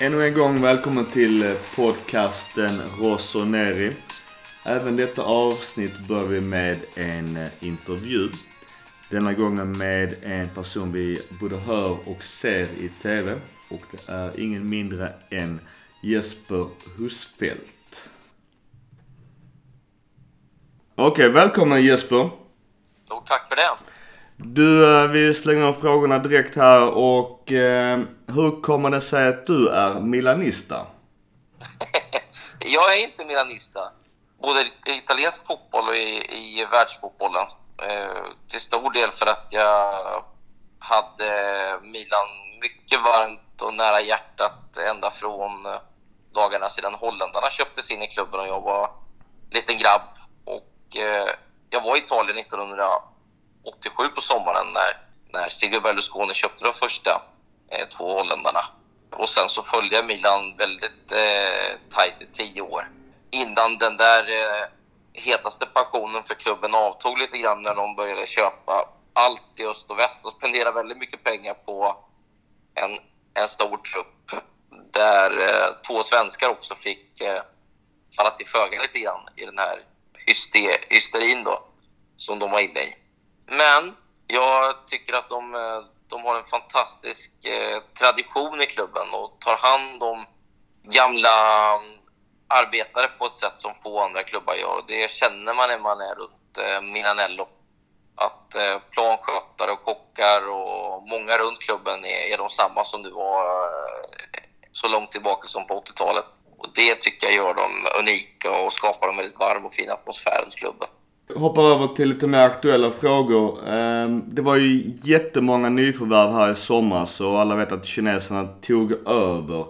Ännu en gång välkommen till podcasten Rosso Neri. Även detta avsnitt börjar vi med en eh, intervju. Denna gången med en person vi både hör och ser i TV. Och det är ingen mindre än Jesper Husfeldt. Okej, välkommen Jesper. Stort tack för det. Du, eh, vi slänger frågorna direkt här och eh, hur kommer det sig att du är milanista? jag är inte milanista. Både i italiensk fotboll och i, i världsfotbollen. Eh, till stor del för att jag hade Milan mycket varmt och nära hjärtat ända från dagarna sedan holländarna köptes in i klubben och jag var liten grabb. Och eh, jag var i Italien 1900 87 på sommaren när, när Silvio Berlusconi köpte de första eh, två holländarna. Och sen så följde jag Milan väldigt eh, tajt i tio år. Innan den där eh, hetaste passionen för klubben avtog lite grann när de började köpa allt i öst och väst och spendera väldigt mycket pengar på en, en stor trupp där eh, två svenskar också fick eh, falla till föga lite grann i den här hysterin då, som de var inne i. Men jag tycker att de, eh, de har en fantastisk eh, tradition i klubben och tar hand om gamla mm, arbetare på ett sätt som få andra klubbar gör. Det känner man när man är runt eh, Milanello. Att planskötare och kockar och många runt klubben är, är de samma som det var så långt tillbaka som på 80-talet. Och det tycker jag gör dem unika och skapar en väldigt varm och fin atmosfär runt klubben. Hoppar över till lite mer aktuella frågor. Ehm, det var ju jättemånga nyförvärv här i somras och alla vet att kineserna tog över.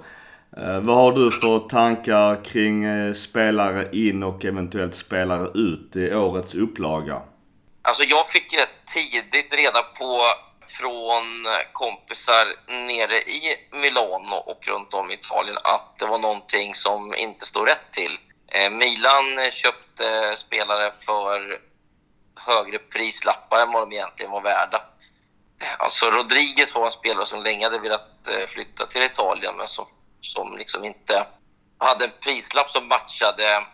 Ehm, vad har du för tankar kring eh, spelare in och eventuellt spelare ut i årets upplaga? Alltså jag fick rätt tidigt reda på från kompisar nere i Milano och runt om i Italien att det var någonting som inte stod rätt till. Eh, Milan köpte spelare för högre prislappar än vad de egentligen var värda. Alltså Rodriguez var en spelare som länge hade velat eh, flytta till Italien men som, som liksom inte hade en prislapp som matchade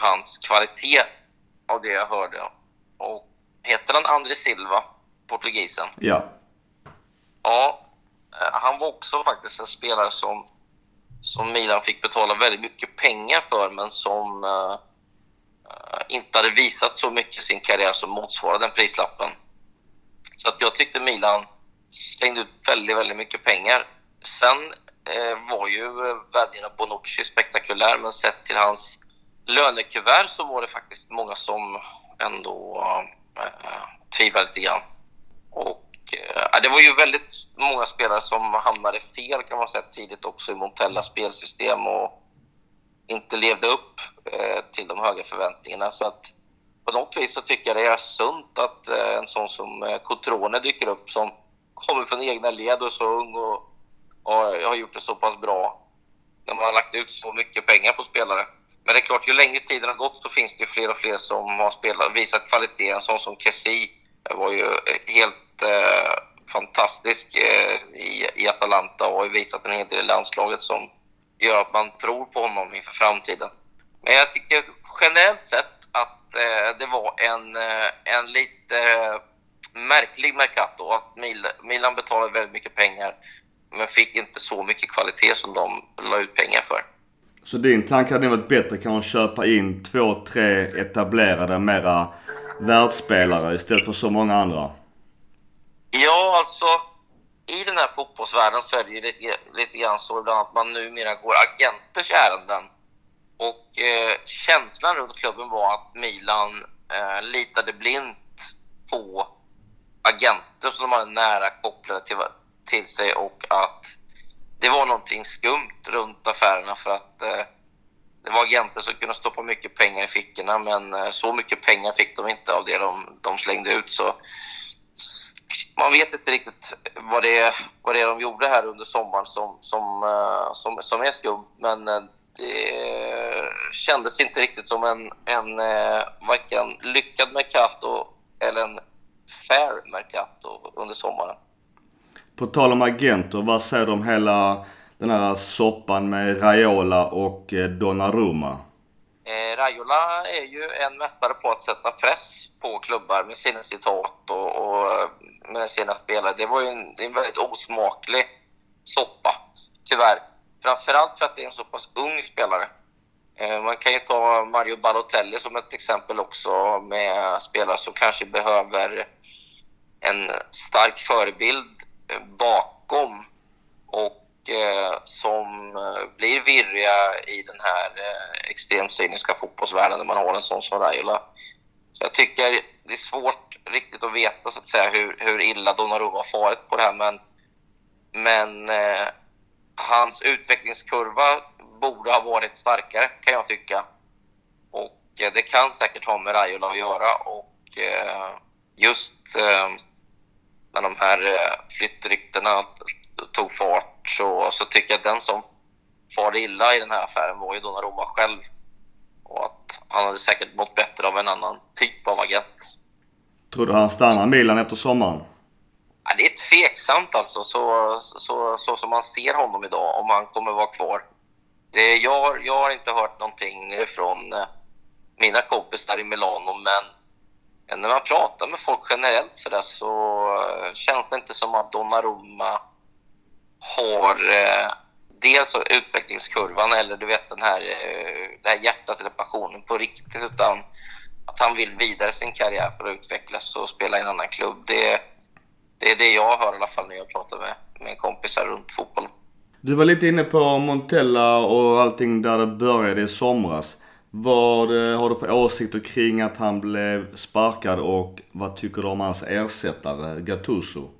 hans kvalitet av det jag hörde. Och heter han André Silva, portugisen? Ja. Ja, eh, han var också faktiskt en spelare som som Milan fick betala väldigt mycket pengar för men som uh, inte hade visat så mycket i sin karriär som motsvarade den prislappen. Så att jag tyckte Milan slängde ut väldigt, väldigt mycket pengar. Sen uh, var ju värvningen av Bonucci spektakulär men sett till hans lönekuvert så var det faktiskt många som ändå uh, tvivlade lite grann. Och Eh, ja, det var ju väldigt många spelare som hamnade fel kan man säga tidigt också i Montellas spelsystem och inte levde upp eh, till de höga förväntningarna. Så att på något vis så tycker jag det är sunt att eh, en sån som eh, Cotrone dyker upp som kommer från egna led och är så ung och, och har gjort det så pass bra när man har lagt ut så mycket pengar på spelare. Men det är klart, ju längre tiden har gått så finns det fler och fler som har spelat, visat kvalitet. En sån som Kessie var ju helt eh, fantastisk eh, i, i Atalanta och har visat en hel del i landslaget som gör att man tror på honom inför framtiden. Men jag tycker generellt sett att eh, det var en, eh, en lite eh, märklig Mercato. Att Mil Milan betalade väldigt mycket pengar men fick inte så mycket kvalitet som de la ut pengar för. Så din tanke hade varit bättre kanske köpa in två, tre etablerade, mera världsspelare istället för så många andra? Ja, alltså i den här fotbollsvärlden så är det ju lite, lite grann så ibland att man numera går agenters ärenden. Och eh, känslan runt klubben var att Milan eh, litade blint på agenter som de hade nära kopplade till, till sig och att det var någonting skumt runt affärerna för att eh, det var agenter som kunde stoppa mycket pengar i fickorna men eh, så mycket pengar fick de inte av det de, de slängde ut. Så man vet inte riktigt vad det, är, vad det är de gjorde här under sommaren som, som, eh, som, som är skumt. Men eh, det kändes inte riktigt som en, en varken lyckad Mercato eller en fair Mercato under sommaren. På tal om agenter, vad säger du om hela den här soppan med Raiola och eh, Donnarumma? Eh, Raiola är ju en mästare på att sätta press på klubbar med sina citat och, och eh, med sina spelare. Det var ju en, en väldigt osmaklig soppa, tyvärr. Framförallt för att det är en så pass ung spelare. Eh, man kan ju ta Mario Balotelli som ett exempel också med spelare som kanske behöver en stark förebild bakom och Eh, som eh, blir virriga i den här eh, extremt cyniska fotbollsvärlden när man har en sån som Raiola. Så jag tycker det är svårt riktigt att veta så att säga hur, hur illa Donnarumma har farit på det här men, men eh, hans utvecklingskurva borde ha varit starkare, kan jag tycka. Och eh, det kan säkert ha med Raiola att göra. Och eh, just eh, när de här flyttryktena tog fart så, så tycker jag att den som far illa i den här affären var ju Donnarumma själv. Och att han hade säkert mått bättre av en annan typ av agent. Tror du han stannar Milan efter sommaren? Ja, det är tveksamt alltså, så, så, så som man ser honom idag, om han kommer vara kvar. Det, jag, jag har inte hört någonting från eh, mina kompisar i Milano, men när man pratar med folk generellt så, där, så eh, känns det inte som att Donnarumma har eh, dels utvecklingskurvan eller du vet den här, eh, det här hjärtat eller passionen på riktigt, utan att han vill vidare sin karriär för att utvecklas och spela i en annan klubb. Det, det är det jag hör i alla fall när jag pratar med, med kompisar runt fotbollen. Du var lite inne på Montella och allting där det började i somras. Vad eh, har du för åsikter kring att han blev sparkad och vad tycker du om hans ersättare Gattuso?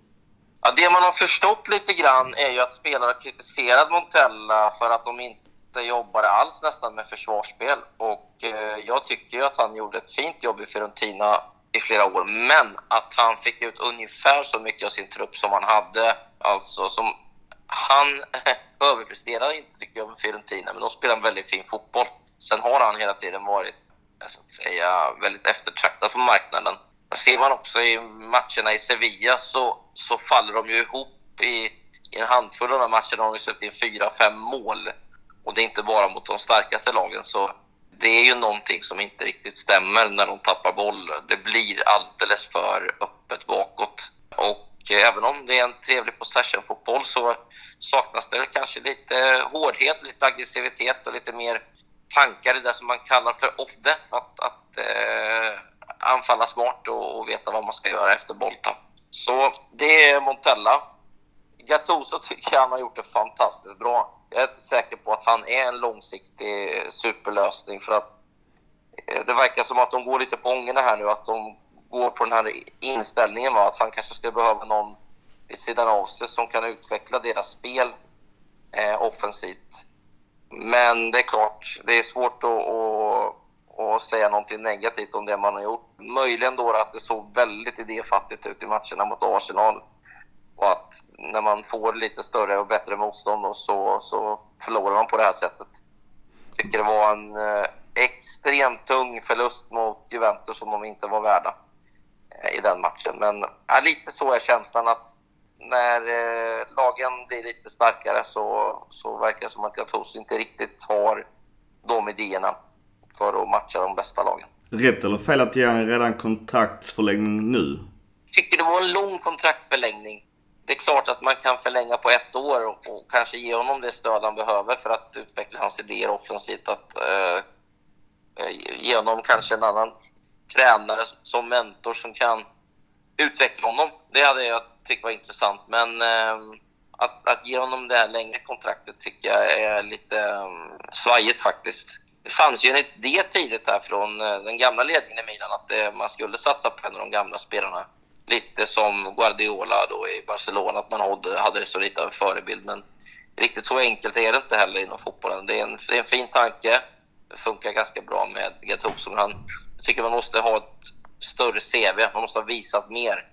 Ja, det man har förstått lite grann är ju att spelare har kritiserat Montella för att de inte jobbade alls nästan med försvarsspel. Och eh, jag tycker ju att han gjorde ett fint jobb i Fiorentina i flera år, men att han fick ut ungefär så mycket av sin trupp som han hade, alltså som han överpresterade inte tycker jag med Fiorentina, men de spelar en väldigt fin fotboll. Sen har han hela tiden varit så att säga, väldigt eftertraktad på marknaden. Ser man också i matcherna i Sevilla så, så faller de ju ihop i, i en handfull av de matcherna har de släppt in fyra, fem mål. Och det är inte bara mot de starkaste lagen. Så det är ju någonting som inte riktigt stämmer när de tappar boll. Det blir alldeles för öppet bakåt. Och även om det är en trevlig possession-fotboll så saknas det kanske lite hårdhet, lite aggressivitet och lite mer tankar i det som man kallar för off-death. Att, att eh, anfalla smart och, och, veta vad man ska göra efter bolltapp. Så det är Montella. Gattuso tycker jag han har gjort det fantastiskt bra. Jag är inte säker på att han är en långsiktig superlösning för att eh, det verkar som att de går lite på ångorna här nu, att de går på den här inställningen va? att han kanske skulle behöva någon vid sidan av sig som kan utveckla deras spel eh, offensivt. Men det är klart, det är svårt att, att, och säga någonting negativt om det man har gjort. Möjligen då att det såg väldigt idéfattigt ut i matcherna mot Arsenal. Och att när man får lite större och bättre motstånd så, så förlorar man på det här sättet. Jag tycker det var en eh, extremt tung förlust mot Juventus som de inte var värda. Eh, i den matchen. Men ja, lite så är känslan att när eh, lagen blir lite starkare så, så verkar det som att Gattuso inte riktigt har de idéerna för att matcha de bästa lagen. Rätt eller fel att ge honom redan kontraktsförlängning nu? Tycker det var en lång kontraktsförlängning. Det är klart att man kan förlänga på ett år och, och kanske ge honom det stöd han behöver för att utveckla hans idéer offensivt. Att eh, eh ge honom kanske en annan tränare som mentor som kan utveckla honom. Det hade jag tyckt var intressant. Men eh, att, att ge honom det här längre kontraktet tycker jag är lite eh, svajigt faktiskt. Det fanns ju en idé tidigt här från eh, den gamla ledningen i Milan att eh, man skulle satsa på en av de gamla spelarna. Lite som Guardiola då i Barcelona, att man hade, hade det så lite av en förebild. Men riktigt så enkelt är det inte heller inom fotbollen. Det är en, det är en fin tanke. Det funkar ganska bra med Gattuso, men han jag tycker man måste ha ett större CV. Man måste ha visat mer.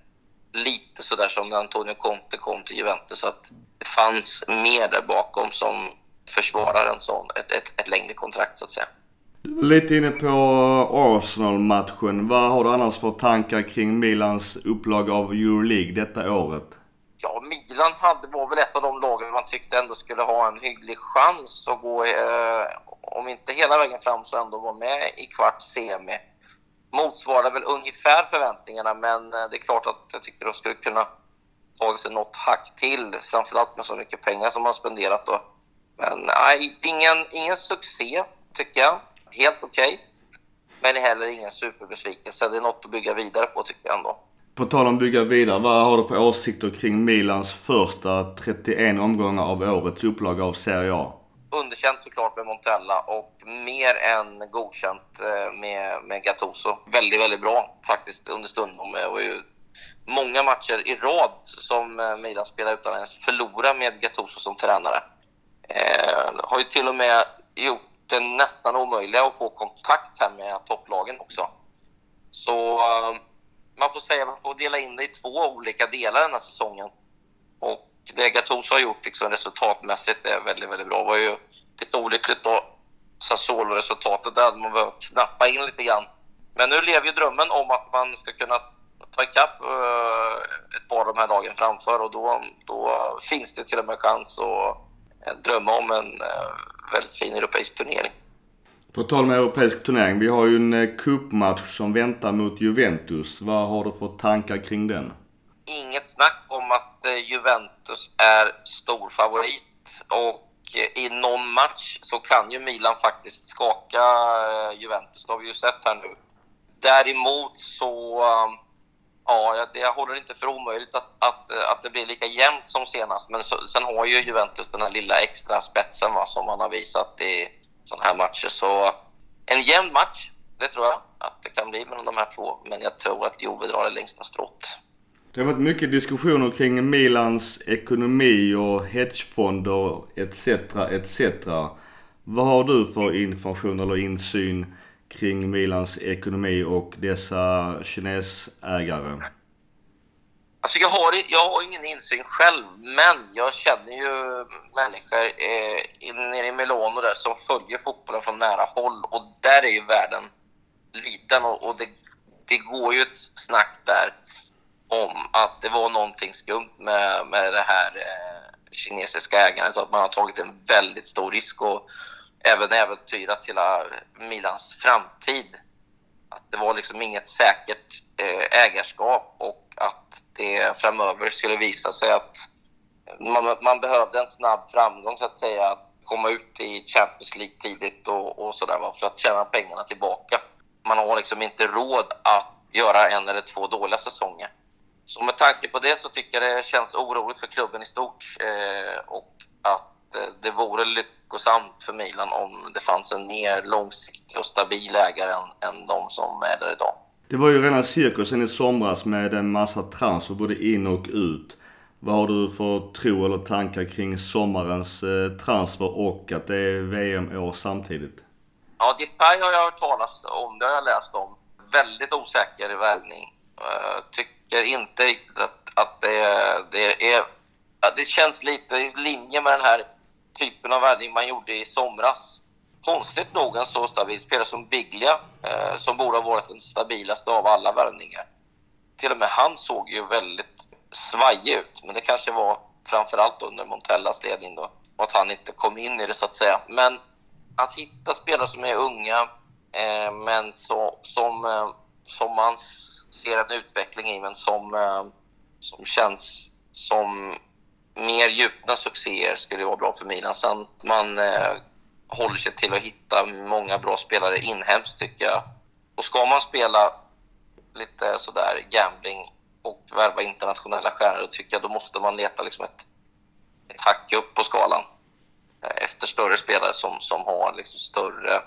Lite sådär som när Antonio Conte kom till Juventus. Att det fanns mer där bakom som försvarar en sån, ett, ett, ett längre kontrakt så att säga. Du var lite inne på Arsenal-matchen. Vad har du annars för tankar kring Milans upplag av Euroleague detta året? Ja, Milan hade, var väl ett av de lagen man tyckte ändå skulle ha en hygglig chans att gå, eh, om inte hela vägen fram, så ändå vara med i kvart semi. Motsvarar väl ungefär förväntningarna, men eh, det är klart att jag tycker de skulle kunna tagit sig något hack till, framförallt med så mycket pengar som man spenderat då. Men nej, ingen, ingen succé, tycker jag. Helt okej. Okay. Men heller ingen superbesvikelse. Det är något att bygga vidare på, tycker jag ändå. På tal om bygga vidare, vad har du för åsikter kring Milans första 31 omgångar av årets upplaga av Serie A? Underkänt såklart med Montella och mer än godkänt eh, med, med Gattuso. Väldigt, väldigt bra faktiskt understundom. Det var ju många matcher i rad som eh, Milan spelar utan att ens förlora med Gattuso som tränare. Eh, har ju till och med gjort det nästan omöjliga att få kontakt här med topplagen också. Så eh, man får säga man får dela in det i två olika delar den här säsongen. Och det Gattuso har gjort liksom, resultatmässigt är väldigt, väldigt bra. Det var ju lite olyckligt då, Sassuolo-resultatet. Där hade man behövt knappa in lite grann. Men nu lever ju drömmen om att man ska kunna ta ikapp eh, ett par av de här lagen framför och då, då finns det till och med chans att drömma om en uh, väldigt fin europeisk turnering. På tal om europeisk turnering, vi har ju en eh, cupmatch som väntar mot Juventus. Vad har du för tankar kring den? Inget snack om att eh, Juventus är stor favorit och eh, i någon match så kan ju Milan faktiskt skaka Juventus. Det har vi ju sett här nu. Däremot så, ja, jag, jag håller inte för omöjligt att, att, eh, att det blir lika jämnt som senast. Men så, sen har ju Juventus den här lilla extra spetsen va, som man har visat i sådana här matcher. Så en jämn match, det tror jag att det kan bli mellan de här två. Men jag tror att Juve drar det längsta strået. Det har varit mycket diskussioner kring Milans ekonomi och hedgefonder etc. etc. Vad har du för information eller insyn kring Milans ekonomi och dessa kinesägare? Alltså jag, har, jag har ingen insyn själv, men jag känner ju människor eh, nere i Milano där som följer fotbollen från nära håll och där är ju världen liten och, och det, det, går ju ett snack där om att det var någonting skumt med, med det här eh, kinesiska ägandet, att man har tagit en väldigt stor risk och även äventyrat hela Milans framtid. Att det var liksom inget säkert eh, ägarskap och att det framöver skulle visa sig att man, man behövde en snabb framgång så att säga, att komma ut i Champions League tidigt och, och sådär för att tjäna pengarna tillbaka. Man har liksom inte råd att göra en eller två dåliga säsonger. Så med tanke på det så tycker jag det känns oroligt för klubben i stort eh, och att eh, det vore lyckosamt för Milan om det fanns en mer långsiktig och stabil ägare än, än de som är där idag. Det var ju rena cirkusen i somras med en massa transfer både in och ut. Vad har du för tro eller tankar kring sommarens eh, transfer och att det är VM-år samtidigt? Ja, Depay har jag hört talas om, det har jag läst om. Väldigt osäker värvning. Uh, tycker inte riktigt att, att det, det är... Det känns lite i linje med den här typen av värvning man gjorde i somras konstigt nog en så stabil spelare som Biglia, eh, som borde ha varit den stabilaste av alla värvningar. Till och med han såg ju väldigt svajig ut, men det kanske var framförallt under Montellas ledning då, och att han inte kom in i det så att säga. Men att hitta spelare som är unga, eh, men så, som, eh, som man ser en utveckling i, men som, eh, som känns som mer gjutna succéer skulle vara bra för Milan. Sen man eh, håller sig till att hitta många bra spelare inhemskt tycker jag. Och ska man spela lite sådär gambling och värva internationella stjärnor, då tycker jag då måste man leta liksom ett, ett hack upp på skalan eh, efter större spelare som, som har liksom större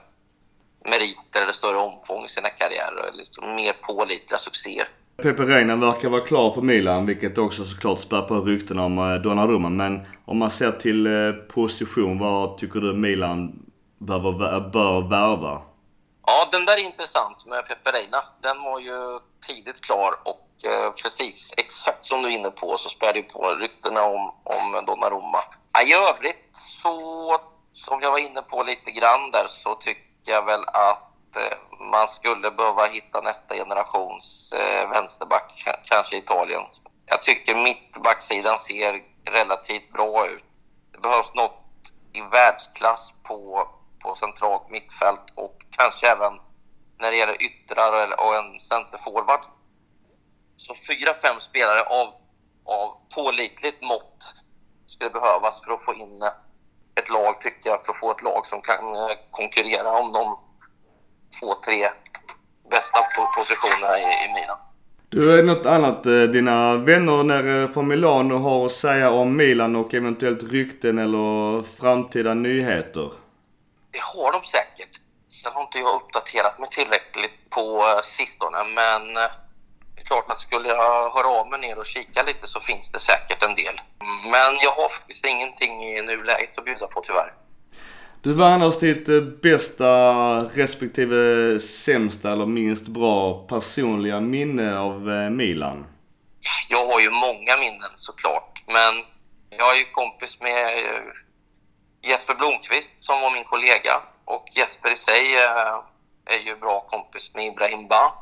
meriter eller större omfång i sina karriärer. Liksom mer pålitliga succéer. Pepe Reina verkar vara klar för Milan, vilket också såklart spär på rykten om eh, Donnarumma. Men om man ser till eh, position, vad tycker du Milan bör, bör värva? Ja, den där är intressant med Pepe Reina. Den var ju tidigt klar och eh, precis exakt som du är inne på så spär det på ryktena om, om Donnarumma. I övrigt så, som jag var inne på lite grann där, så tycker jag väl att Eh, man skulle behöva hitta nästa generations eh, vänsterback, kanske Italien. Jag tycker mittbacksidan ser relativt bra ut. Det behövs något i världsklass på, på centralt mittfält och kanske även när det gäller yttrar och en centerforward. Så fyra, fem spelare av, av pålitligt mått skulle behövas för att få in ett lag, tycker jag, för att få ett lag som kan eh, konkurrera om de två, tre bästa positionerna i, i Milan. Du, är något annat eh, dina vänner nere från Milano har att säga om Milan och eventuellt rykten eller framtida nyheter? Det har de säkert. Sen har inte jag uppdaterat mig tillräckligt på eh, sistone, men det är klart att skulle jag höra av mig ner och kika lite så finns det säkert en del. Men jag har faktiskt ingenting i nuläget att bjuda på tyvärr. Du vann oss ditt eh, bästa respektive sämsta eller minst bra personliga minne av eh, Milan? Jag har ju många minnen såklart, men jag är ju kompis med eh, Jesper Blomqvist som var min kollega och Jesper i sig är ju bra kompis med Ibrahim Ba.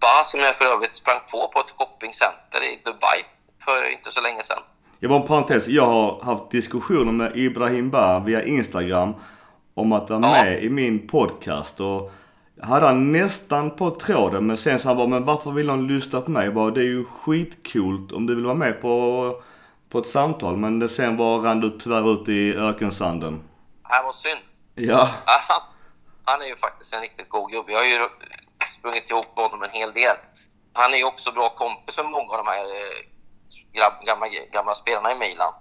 Ba som jag för övrigt sprang på på ett shoppingcenter i Dubai för inte så länge sedan. Jag var en parentes. Jag har haft diskussioner med Ibrahim Ba via Instagram om att vara ja. med i min podcast. Och hade han nästan på tråden men sen sa han bara, men varför vill han lyssna på mig? Jag bara, det är ju skitcoolt om du vill vara med på, på ett samtal. Men det sen var rann du tyvärr ut i ökensanden. Det var synd. Ja. Han är ju faktiskt en riktigt god gubbe. Jag har ju sprungit ihop med honom en hel del. Han är ju också bra kompis med många av de här eh, gamla, gamla spelarna i Milan.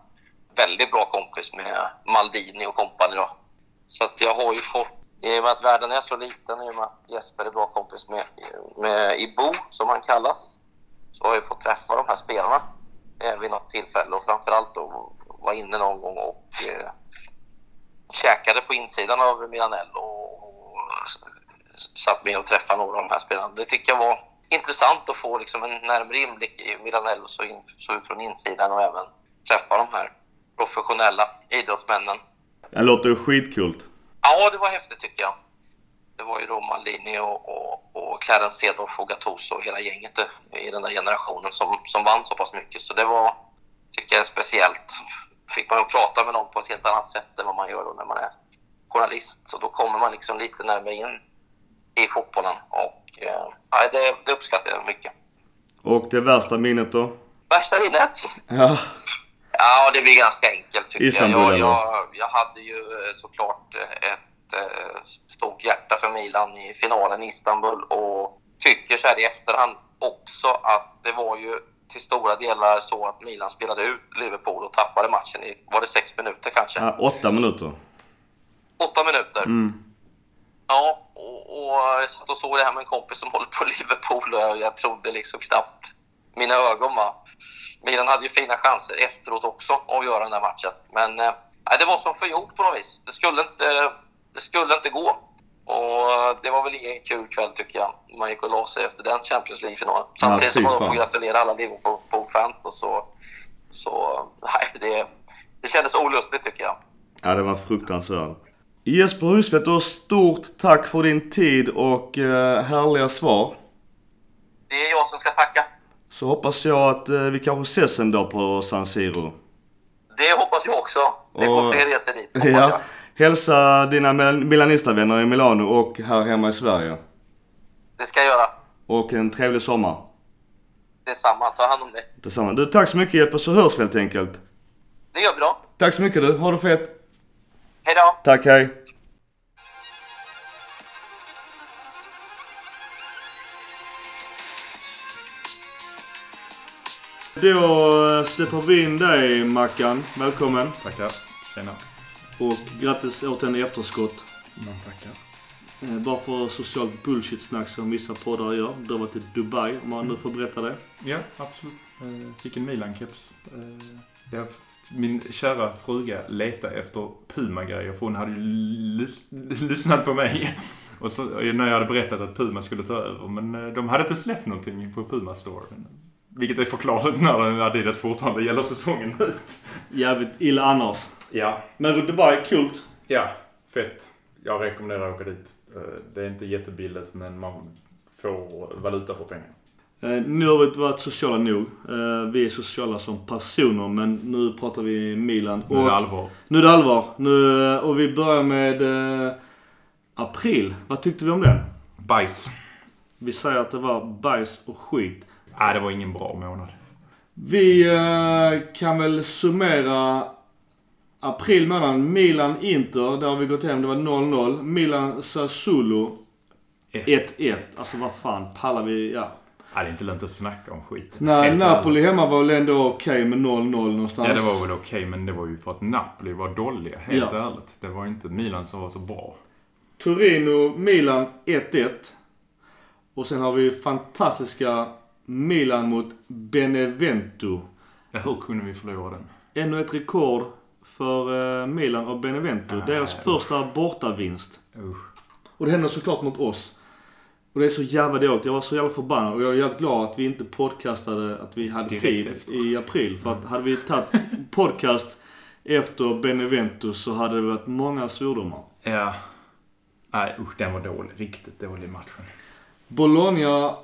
Väldigt bra kompis med Maldini och kompani då. Så att jag har ju fått, i och med att världen är så liten, i och med att Jesper är bra kompis med, med Ibo, som han kallas, så har jag fått träffa de här spelarna eh, vid något tillfälle och framförallt då var inne någon gång och eh, käkade på insidan av Milanello och, och satt med och träffade några av de här spelarna. Det tycker jag var intressant att få liksom en närmare inblick i Milanello så, in, så ut från insidan och även träffa de här professionella idrottsmännen. Det låter ju skitcoolt. Ja, det var häftigt tycker jag. Det var ju då Maldini och, och, och Clarence Seedorf och Gattuso och hela gänget i den där generationen som, som vann så pass mycket. Så det var, tycker jag, speciellt. Fick man ju prata med någon på ett helt annat sätt än vad man gör då när man är journalist. Så då kommer man liksom lite närmare in i fotbollen. Och eh, det, det uppskattar jag mycket. Och det värsta minnet då? Värsta minnet? Ja. Ja, det blir ganska enkelt tycker Istanbul, jag. Jag, jag. jag hade ju eh, såklart ett eh, stort hjärta för Milan i finalen i Istanbul och tycker så här i efterhand också att det var ju till stora delar så att Milan spelade ut Liverpool och tappade matchen i, var det sex minuter kanske? Ja, åtta minuter. Åtta minuter? Mm. Ja, och, och jag satt och såg det här med en kompis som håller på Liverpool och jag trodde liksom knappt mina ögon. Va? Milan hade ju fina chanser efteråt också att göra den här matchen. Men eh, det var som förgjort på något vis. Det skulle inte, det skulle inte gå. Och det var väl ingen kul kväll tycker jag. Man gick och la sig efter den Champions League-finalen. Samtidigt som man får gratulera alla Liverpool-fans så, så nej, det, det kändes olustigt tycker jag. Ja, det var fruktansvärt. Jesper Husfeldt, stort tack för din tid och eh, härliga svar. Det är jag som ska tacka. Så hoppas jag att eh, vi kanske ses en dag på San Siro. Det hoppas jag också. Det går fler resor dit, ja. Jag. Hälsa dina Milanista-vänner i Milano och här hemma i Sverige. Det ska jag göra. Och en trevlig sommar. Detsamma. Ta hand om dig. Detsamma. Du, tack så mycket Jeppe, så hörs vi helt enkelt. Det gör vi då. Tack så mycket du. Ha det fett. Hej då. Tack, hej. Då släpper vi in dig Mackan. Välkommen. Tackar. Tjena. Och grattis återigen i efterskott. Man tackar. Eh, bara för socialt bullshit-snack som vissa poddar gör. Du har varit i Dubai, om man nu får berätta det. Ja, absolut. Eh, fick en Milan-keps. Eh, min kära fruga letade efter Puma-grejer för hon hade ju lys lyssnat på mig. Och så, när jag hade berättat att Puma skulle ta över. Men de hade inte släppt någonting på Puma Store. Vilket är förklarligt när Adidas fortfarande gäller säsongen ut. Jävligt illa annars. Ja. Men Dubai, kul. Ja, fett. Jag rekommenderar att åka dit. Eh, det är inte jättebilligt men man får valuta för pengarna. Eh, nu har vi varit sociala nog. Eh, vi är sociala som personer men nu pratar vi Milan. Nu är det allvar. nu är det allvar. Nu, eh, och vi börjar med april. Vad tyckte vi om den? Bajs. Vi säger att det var bajs och skit. Nej, det var ingen bra månad. Vi kan väl summera april månad. Milan-Inter, där har vi gått hem. Det var 0-0. Milan-Sassuolo Ett. 1-1. Alltså vad fan pallar vi? Ja. Nej, det är inte lönt att snacka om skiten. Nej, Helt Napoli ärligt. hemma var väl ändå okej med 0-0 någonstans. Ja, det var väl okej, men det var ju för att Napoli var dåliga. Helt Ja. ärligt. Det var inte Milan som var så bra. Torino-Milan 1-1. Och sen har vi fantastiska Milan mot Benevento. Ja, hur kunde vi förlora den? Ännu ett rekord för eh, Milan och Benevento. Nej. Deras första bortavinst. Usch. Och det händer såklart mot oss. Och det är så jävla dåligt. Jag var så jävla förbannad. Och jag är jävligt glad att vi inte podcastade att vi hade tid i april. För att hade vi tagit podcast efter Benevento så hade det varit många svordomar. Ja. Nej, usch, den var dålig. Riktigt dålig matchen. Bologna,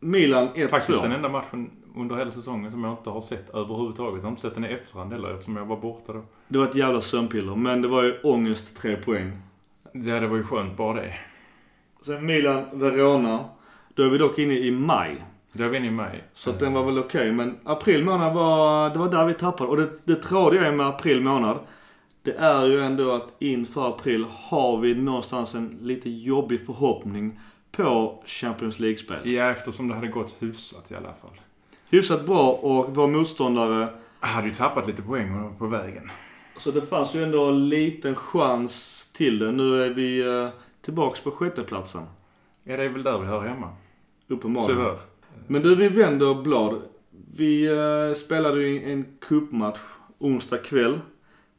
Milan 1-2. Faktiskt den enda matchen under hela säsongen som jag inte har sett överhuvudtaget. Jag har inte sett den i efterhand heller eftersom jag var borta då. Det var ett jävla sömnpiller. Men det var ju ångest tre poäng. Ja, det var ju skönt bara det. Sen Milan, Verona. Då är vi dock inne i maj. Det var vi inne i mig. Så att den var väl okej. Men april månad var, det var där vi tappade. Och det, det tråkiga är med april månad. Det är ju ändå att inför april har vi någonstans en lite jobbig förhoppning på Champions League-spel. Ja, eftersom det hade gått hyfsat i alla fall. Hyfsat bra och vår motståndare. Hade ju tappat lite poäng på vägen. Så det fanns ju ändå en liten chans till det. Nu är vi eh, tillbaks på sjätteplatsen. Ja, det är väl där vi hör hemma. Uppenbarligen. Tyvärr. Men du, vi vänder blad. Vi eh, spelade ju en cupmatch onsdag kväll.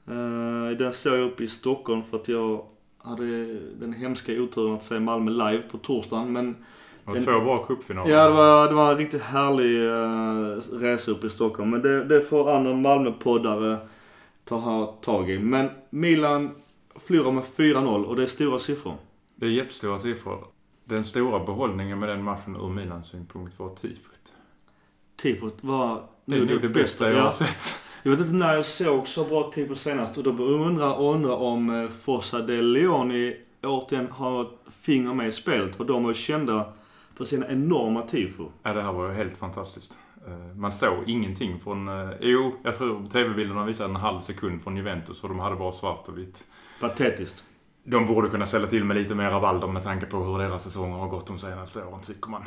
Eh, den såg jag upp i Stockholm för att jag hade den hemska oturen att se Malmö live på torsdagen. Men Det var En- två bra cupfinaler. ja, det var, det var en riktigt härlig uh, resa upp i Stockholm. Men det, det får andra Malmö-poddare ta tag i. Men Milan förlorar med 4-0 och det är stora siffror. Det är jättestora siffror. Den stora behållningen med den matchen ur Milans synpunkt var tifot. Tifot var Det är nog det bästa jag Ja. har sett. Jag vet inte när jag såg så bra tifo senast och då undrar och undrar om eh, Fossa de Leoni återigen har ett finger med i spelet. För de är kända för sina enorma tifo. Ja, det här var ju helt fantastiskt. Eh, Man såg ingenting från... eh, Jo, jag tror TV-bilderna visade en halv sekund från Juventus och de hade bara svart och vitt. Patetiskt. De borde kunna ställa till med lite mer rabalder med tanke på hur deras säsonger har gått de senaste åren, tycker man.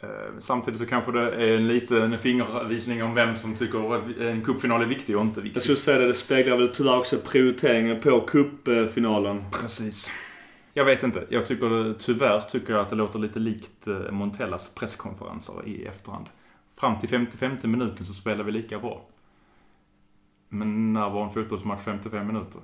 Eh, Samtidigt så kanske det är en liten fingervisning om vem som tycker att en cupfinal är viktig och inte Jag viktig. skulle säga det, det speglar väl tyvärr också prioriteringen på cupfinalen. Precis. Jag vet inte. Jag tycker tyvärr tycker jag att det låter lite likt eh, Montellas presskonferenser i efterhand. Fram till 55 minuten så spelar vi lika bra. Men när var en fotbollsmatch 55 minuter?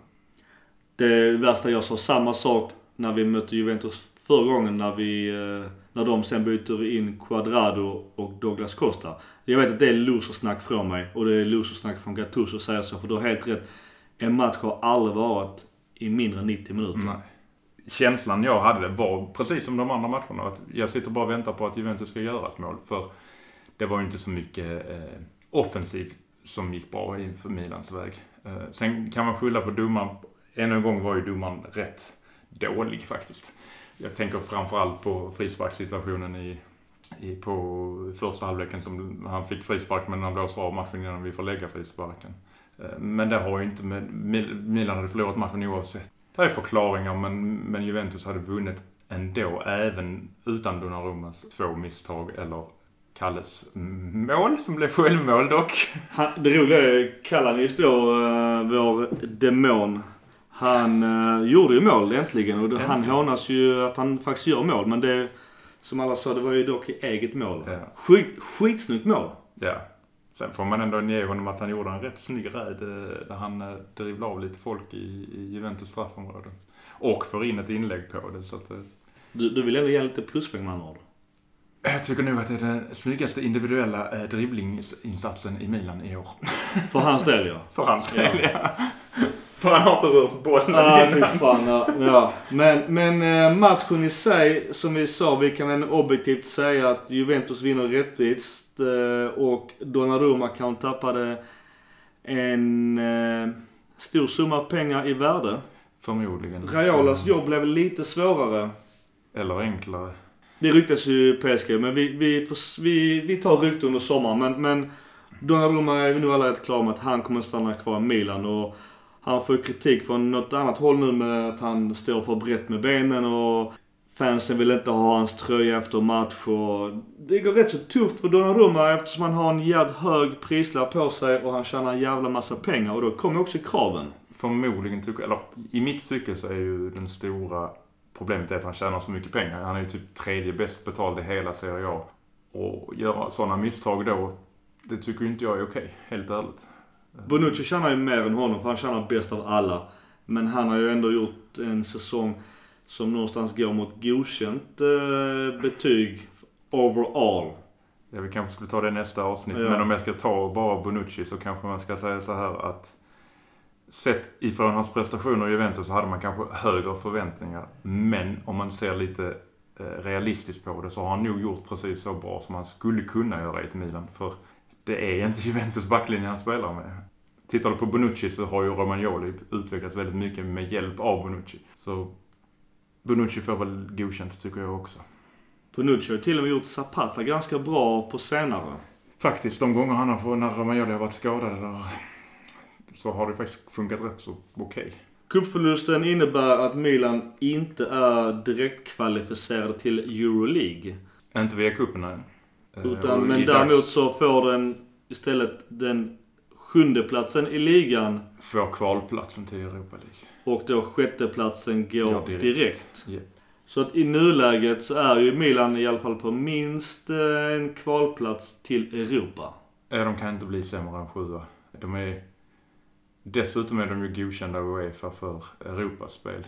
Det värsta jag sa samma sak när vi mötte Juventus förra gången när vi... Eh, när de sen byter in Quadrado och Douglas Costa. Jag vet att det är losersnack från mig och det är losersnack från Gattuso att säga så för du har helt rätt. En match har aldrig varit i mindre än 90 minuter. Nej. Känslan jag hade var precis som de andra matcherna. Att jag sitter bara och väntar på att Juventus ska göra ett mål. För det var ju inte så mycket eh, offensivt som gick bra inför Milans väg. Eh, sen kan man skylla på domaren. Ännu en gång var ju domaren rätt dålig faktiskt. Jag tänker framförallt på frisparkssituationen i, i, på första halvleken som han fick frispark men han blåser av matchen innan vi får lägga frisparken. Eh, men det har ju inte med... Milan hade förlorat matchen oavsett. Det är förklaringar men, men Juventus hade vunnit ändå även utan Donnarummas två misstag eller Kalles mål som blev självmål dock. Han, det roliga är, Kalanic då, uh, vår demon. Han uh, gjorde ju mål äntligen och det, han hånas ju att han faktiskt gör mål. Men det, som alla sa, det var ju dock i eget mål. Ja. Skit, skitsnyggt mål. Ja. Sen får man ändå ge honom att han gjorde en rätt snygg räd eh, där han eh, dribblade av lite folk i, i Juventus straffområde. Och får in ett inlägg på det så att eh, Du, du vill ändå ge lite pluspoäng med andra ord. Jag tycker nog att det är den snyggaste individuella eh, dribblingsinsatsen i Milan i år. För hans del ja. För hans Ja. del, ja. För han har inte rört bollen Ah, fy innan. fan. Ja. ja. Men, men eh, matchen i sig, som vi sa, vi kan väl objektivt säga att Juventus vinner rättvist. eh, Och Donnarumma kanske tappade en eh, stor summa pengar i värde. Förmodligen. Raiolas jobb blev lite svårare. Eller enklare. Det ryktas ju PSG, men vi, vi, vi, vi tar rykten under sommaren. Men, men Donnarumma är vi nog alla rätt klara med att han kommer stanna kvar i Milan. Och han får ju kritik från något annat håll nu med att han står för brett med benen och fansen vill inte ha hans tröja efter match. Och det går rätt så tufft för Donnarumma eftersom han har en jävligt hög prislapp på sig och han tjänar en jävla massa pengar. Och då kommer också kraven. Förmodligen tycker eller i mitt tycke så är ju den stora problemet är att han tjänar så mycket pengar. Han är ju typ tredje bäst betald i hela Serie A. Och göra sådana misstag då, det tycker inte jag är okej. Helt ärligt. Bonucci tjänar ju mer än honom för han tjänar bäst av alla. Men han har ju ändå gjort en säsong som någonstans går mot godkänt eh, betyg overall. Ja, vi kanske skulle ta det i nästa avsnitt. Ja. Men om jag ska ta bara Bonucci så kanske man ska säga så här att Sett ifrån hans prestationer i Juventus så hade man kanske högre förväntningar. Men om man ser lite eh, realistiskt på det så har han nog gjort precis så bra som han skulle kunna göra i ett Milan. För det är inte Juventus backlinje han spelar med. Tittar du på Bonucci så har ju Romagnoli utvecklats väldigt mycket med hjälp av Bonucci. Så Bonucci får väl godkänt tycker jag också. Bonucci har till och med gjort Zapata ganska bra på senare. Faktiskt, de gånger han har fått, när Romagnoli har varit skadad eller, så har det faktiskt funkat rätt så okej. Cupförlusten innebär att Milan inte är direktkvalificerade till Euroleague. Inte via cupen än. Eh, Utan, men däremot dags så får den istället den sjunde platsen i ligan Får kvalplatsen till Europa League. och då sjätteplatsen går Går direkt. direkt. Japp. Så att i nuläget så är ju Milan i alla fall på minst eh, en kvalplats till Europa. Ja, de kan inte bli sämre än sjua. De är... Dessutom är de ju godkända av Uefa för Europaspel.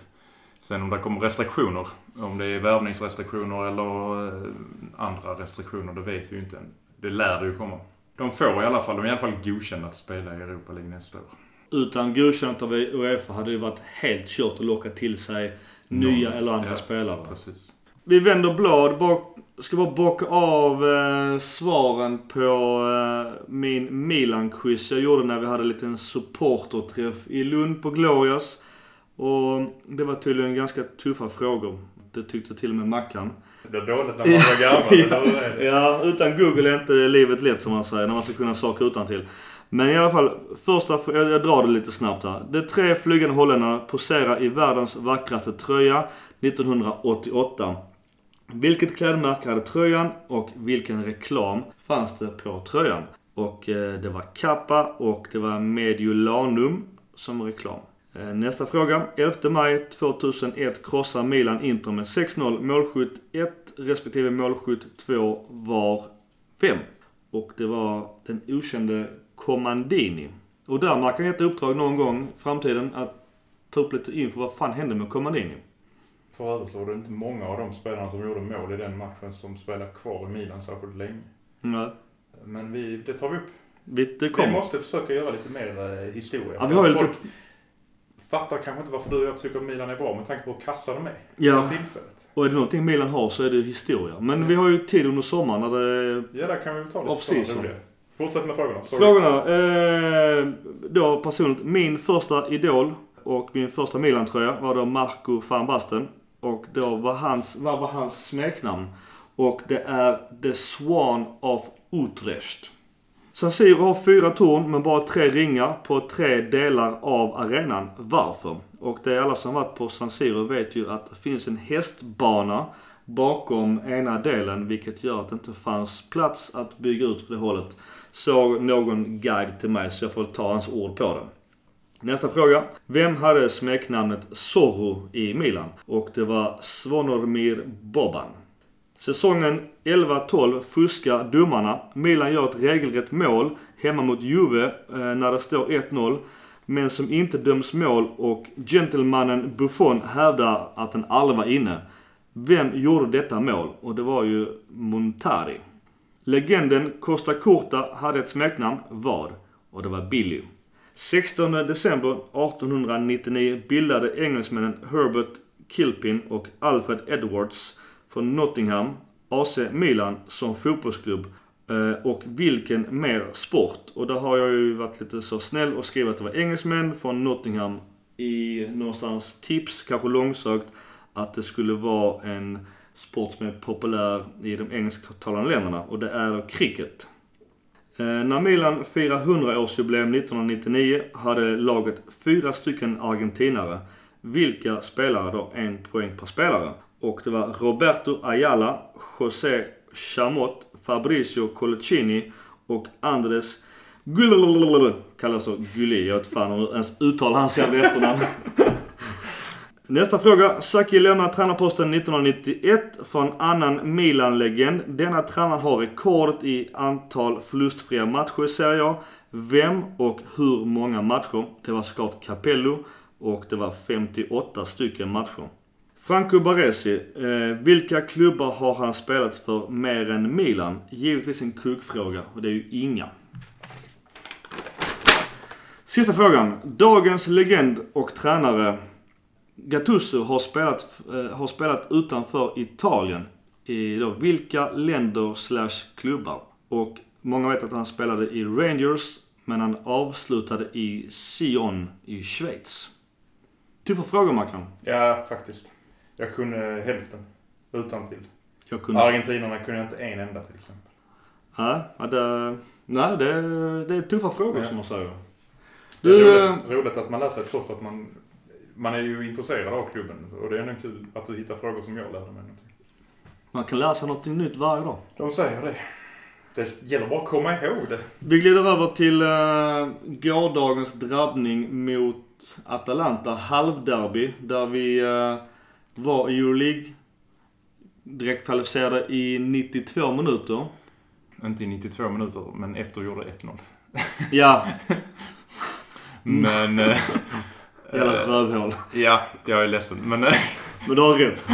Sen om det kommer restriktioner, om det är värvningsrestriktioner eller eh, andra restriktioner, det vet vi ju inte än. Det lär det ju komma. De får i alla fall, de är i alla fall godkända att spela i Europa League nästa år. Utan godkänt av Uefa hade det varit helt kört att locka till sig nya eller andra Ja, spelare. Precis. Vi vänder blad. Bak, ska bara bocka av eh, svaren på eh, min Milan-quiz jag gjorde när vi hade en liten supporterträff i Lund på Glorias. Och det var tydligen ganska tuffa frågor. Det tyckte till och med Mackan. Det är dåligt när man garva. Ja. Ja, utan Google är inte livet lätt som man säger, när man ska kunna saker utan till. Men i alla fall, första, jag, jag drar det lite snabbt här. De tre flygande holländarna poserar i världens vackraste tröja 1988. Vilket klädmärke hade tröjan och vilken reklam fanns det på tröjan? Och eh, det var Kappa och det var Mediolanum som reklam. Eh, Nästa fråga. 11 maj 2001 krossar Milan Inter med 6-0. Målskytt 1 respektive målskytt 2 var vem? Och det var den okände Comandini. Och där man kan ge ett uppdrag någon gång i framtiden att ta upp lite info vad fan hände med Comandini. För övrigt var det inte många av de spelarna som gjorde mål i den matchen som spelar kvar i Milan särskilt länge. Nej, Men vi, det tar vi upp. vi, det Vi måste försöka göra lite mer eh, historia. Ja, vi har ju lite- Folk fattar kanske inte varför du och jag tycker att Milan är bra med tanke på hur kassa de är. Ja. Tillfället. Och är det någonting Milan har så är det historia. Men vi har ju tid under sommaren när det Ja, där kan vi väl ta lite sådana roliga. Fortsätt med frågorna. Sorry. Frågorna. Eh, då personligt. Min första idol och min första Milan-tröja var då Marco van Basten. Och då var hans, vad var hans smeknamn? Och det är The Swan of Utrecht. San Siro har fyra torn men bara tre ringar på tre delar av arenan. Varför? Och det är alla som varit på San Siro vet ju att det finns en hästbana bakom ena delen vilket gör att det inte fanns plats att bygga ut på det hållet. Såg någon guide till mig så jag får ta hans ord på det. Nästa fråga. Vem hade smeknamnet Zorro i Milan? Och det var Svonomir Boban. Säsongen 11-12 fuskar domarna. Milan gör ett regelrätt mål hemma mot Juve eh, när det står 1-0. Men som inte döms mål och gentlemannen Buffon hävdar att den aldrig var inne. Vem gjorde detta mål? Och det var ju Montari. Legenden Costa Corta hade ett smeknamn. Vad? Och det var Billy. 16 december 1899 bildade engelsmännen Herbert Kilpin och Alfred Edwards från Nottingham AC Milan som fotbollsklubb. Eh, och vilken mer sport? Och där har jag ju varit lite så snäll och skrivit att det var engelsmän från Nottingham i någonstans tips, kanske långsökt, att det skulle vara en sport som är populär i de engelsktalande länderna och det är cricket. Eh, när Milan firar 100-årsjubileum 1999 hade laget fyra stycken argentinare. Vilka spelare då? En poäng per spelare. Och det var Roberto Ayala, José Chamot, Fabricio Colocini och Andres Gull kallas då Gulli. Jag vet fan hur ens uttalar hans jävla efternamn. Nästa fråga. Saki lämnar tränarposten 1991 från annan Milan-legend. Denna tränare har rekordet i antal förlustfria matcher i Serie A. Vem och hur många matcher? Det var såklart Capello och det var 58 stycken matcher. Franco Baresi. Eh, vilka klubbar har han spelat för mer än Milan? Givetvis en kuggfråga och det är ju inga. Sista frågan. Dagens legend och tränare Gattuso har spelat, eh, har spelat utanför Italien. I då, vilka länder slash klubbar? Och många vet att han spelade i Rangers, men han avslutade i Sion i Schweiz. Tuffa frågor Mackan. Ja, faktiskt. Jag kunde hälften. Utan till. Jag kunde... Argentinerna kunde jag inte en enda till exempel. Nej, ja, det, nej det, det är tuffa frågor Ja. som man säger. Det är roligt, roligt att man lär sig trots att man, man är ju intresserad av klubben. Och det är ändå kul att du hittar frågor som jag lärde mig någonting. man kan sig något nytt varje dag. De säger det. Det gäller bara att komma ihåg det. Vi glider över till uh, gårdagens drabbning mot Atalanta, halvderby, där vi eh, var i Euroleague. Direkt kvalificerade i 92 minuter. Inte i 92 minuter, men efter gjorde 1-0. Ja, Men... eh, jävla eh, rövhål. ja, jag är ledsen. Men eh, Men du har rätt.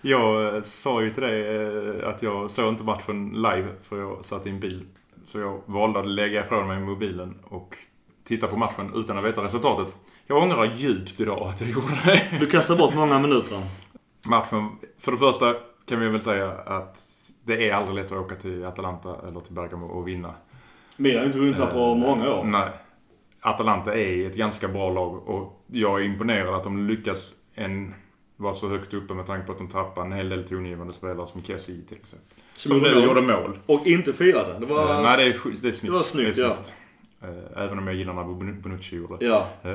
jag sa ju till dig att jag såg inte matchen live för jag satt i en bil. Så jag valde att lägga ifrån mig mobilen och titta på matchen utan att veta resultatet. Jag ångrar djupt idag att jag gjorde det. Du kastar bort många minuter. Matchen, för det första kan vi väl säga att det är aldrig lätt att åka till Atalanta eller till Bergamo och vinna. Milan har inte vunnit här på Eh, många år. Nej. Atalanta är ett ganska bra lag och jag är imponerad att de lyckas en, vara så högt uppe med tanke på att de tappar en hel del tongivande spelare som Kessie till exempel. Som Som nu gjorde mål. Och inte firade. Det var... Eh, Nej, det är, det är snyggt. Det var snyggt, det är snyggt. Eh, Även om jag gillar när Bonu- Bonucci gjorde det. Ja.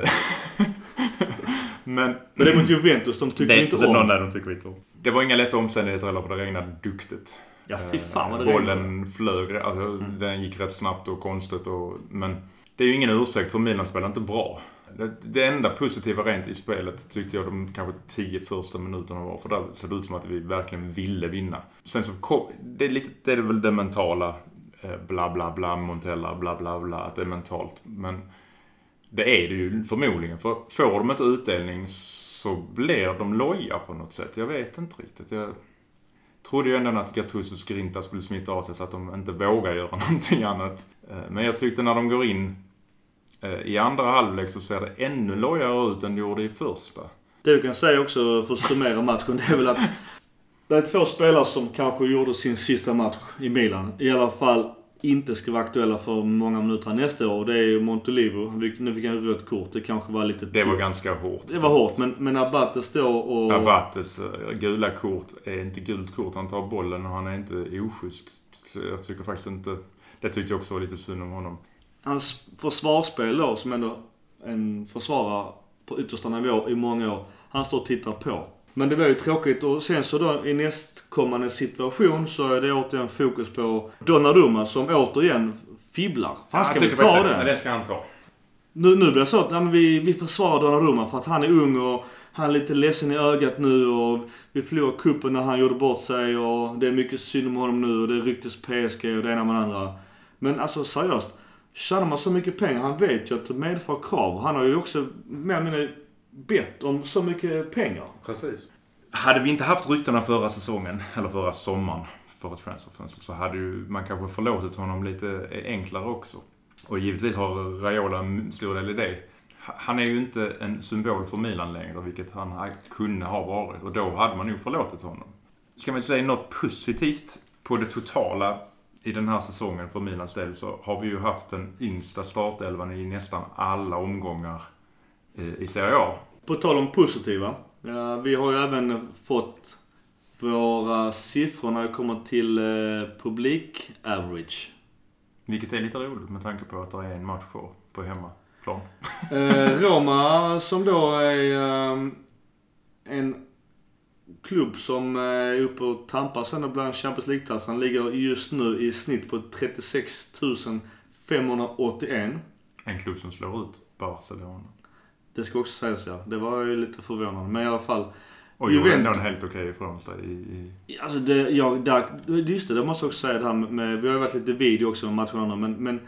Men Men det är mot Juventus, de tycker det, inte det, om. någon där de tycker inte om. Det var inga lätta omständigheter heller för det regnade duktigt. Ja, fy fan vad det Eh, regnade. Bollen flög, alltså den gick rätt snabbt och konstigt och, Men det är ju ingen ursäkt för Milan spelar inte bra. Det, det enda positiva rent i spelet tyckte jag de kanske tio första minuterna var. För där såg det ut som att vi verkligen ville vinna. Sen så kom, det är lite, det är väl det mentala. Eh, bla bla bla, Montella, bla bla bla. Att det är mentalt. Men det är det ju förmodligen. För får de inte utdelning så blir de loja på något sätt. Jag vet inte riktigt. Jag trodde ju ändå att Gattusos grinta skulle smitta av sig så att de inte vågar göra någonting annat. Eh, men jag tyckte när de går in eh, i andra halvlek så ser det ännu lojare ut än det gjorde i första. Det vi kan säga också för att summera matchen, det är väl att det är två spelare som kanske gjorde sin sista match i Milan. I alla fall inte ska vara aktuella för många minuter nästa år. Det är ju Montolivo. Nu fick han rött kort. Det kanske var lite Det var tufft. ganska hårt. Det var hårt, men, men Abate står och... Abates eh, gula kort är inte gult kort. Han tar bollen och han är inte oschysst. Jag tycker faktiskt inte... Det tyckte jag också var lite synd om honom. Hans försvarsspel då, som ändå en försvarare på yttersta nivå i många år. Han står och tittar på. Men det var ju tråkigt och sen så då i nästkommande situation så är det återigen fokus på Donnarumma som återigen fibblar. Han ska Jag väl ta den? Men det ska han ta. Nu, nu blir det så att ja, vi, vi försvarar Donnarumma för att han är ung och han är lite ledsen i ögat nu och vi förlorade kuppen när han gjorde bort sig och det är mycket synd om honom nu och det ryktes PSG och det ena med det andra. Men alltså seriöst. Tjänar man så mycket pengar, han vet ju att det medför krav. Han har ju också mer eller mindre bett om så mycket pengar. Precis. Hade vi inte haft ryktena förra säsongen, eller förra sommaren, för ett transferfönster, så hade ju man kanske förlåtit honom lite enklare också. Och givetvis har Raiola en stor del i det. Han är ju inte en symbol för Milan längre, vilket han kunde ha varit. Och då hade man nog förlåtit honom. Ska man säga något positivt på det totala i den här säsongen för Milans del så har vi ju haft den yngsta startelvan i nästan alla omgångar i Serie A. På tal om positiva. Ja, vi har ju även fått våra siffror när det kommer till eh, publik-average. Vilket är lite roligt med tanke på att det är en match kvar på hemmaplan. eh, Roma som då är eh, en klubb som är uppe och tampar sen bland Champions League-platserna. ligger just nu i snitt på 36 581. En klubb som slår ut Barcelona. Det ska också sägas ja. Det var ju lite förvånande. Men i alla fall. Och gjorde ändå en helt okej ifrån sig i... i... Alltså det, ja, där, just det, det måste jag också säga det här med, vi har ju varit lite video också med matcherna men, men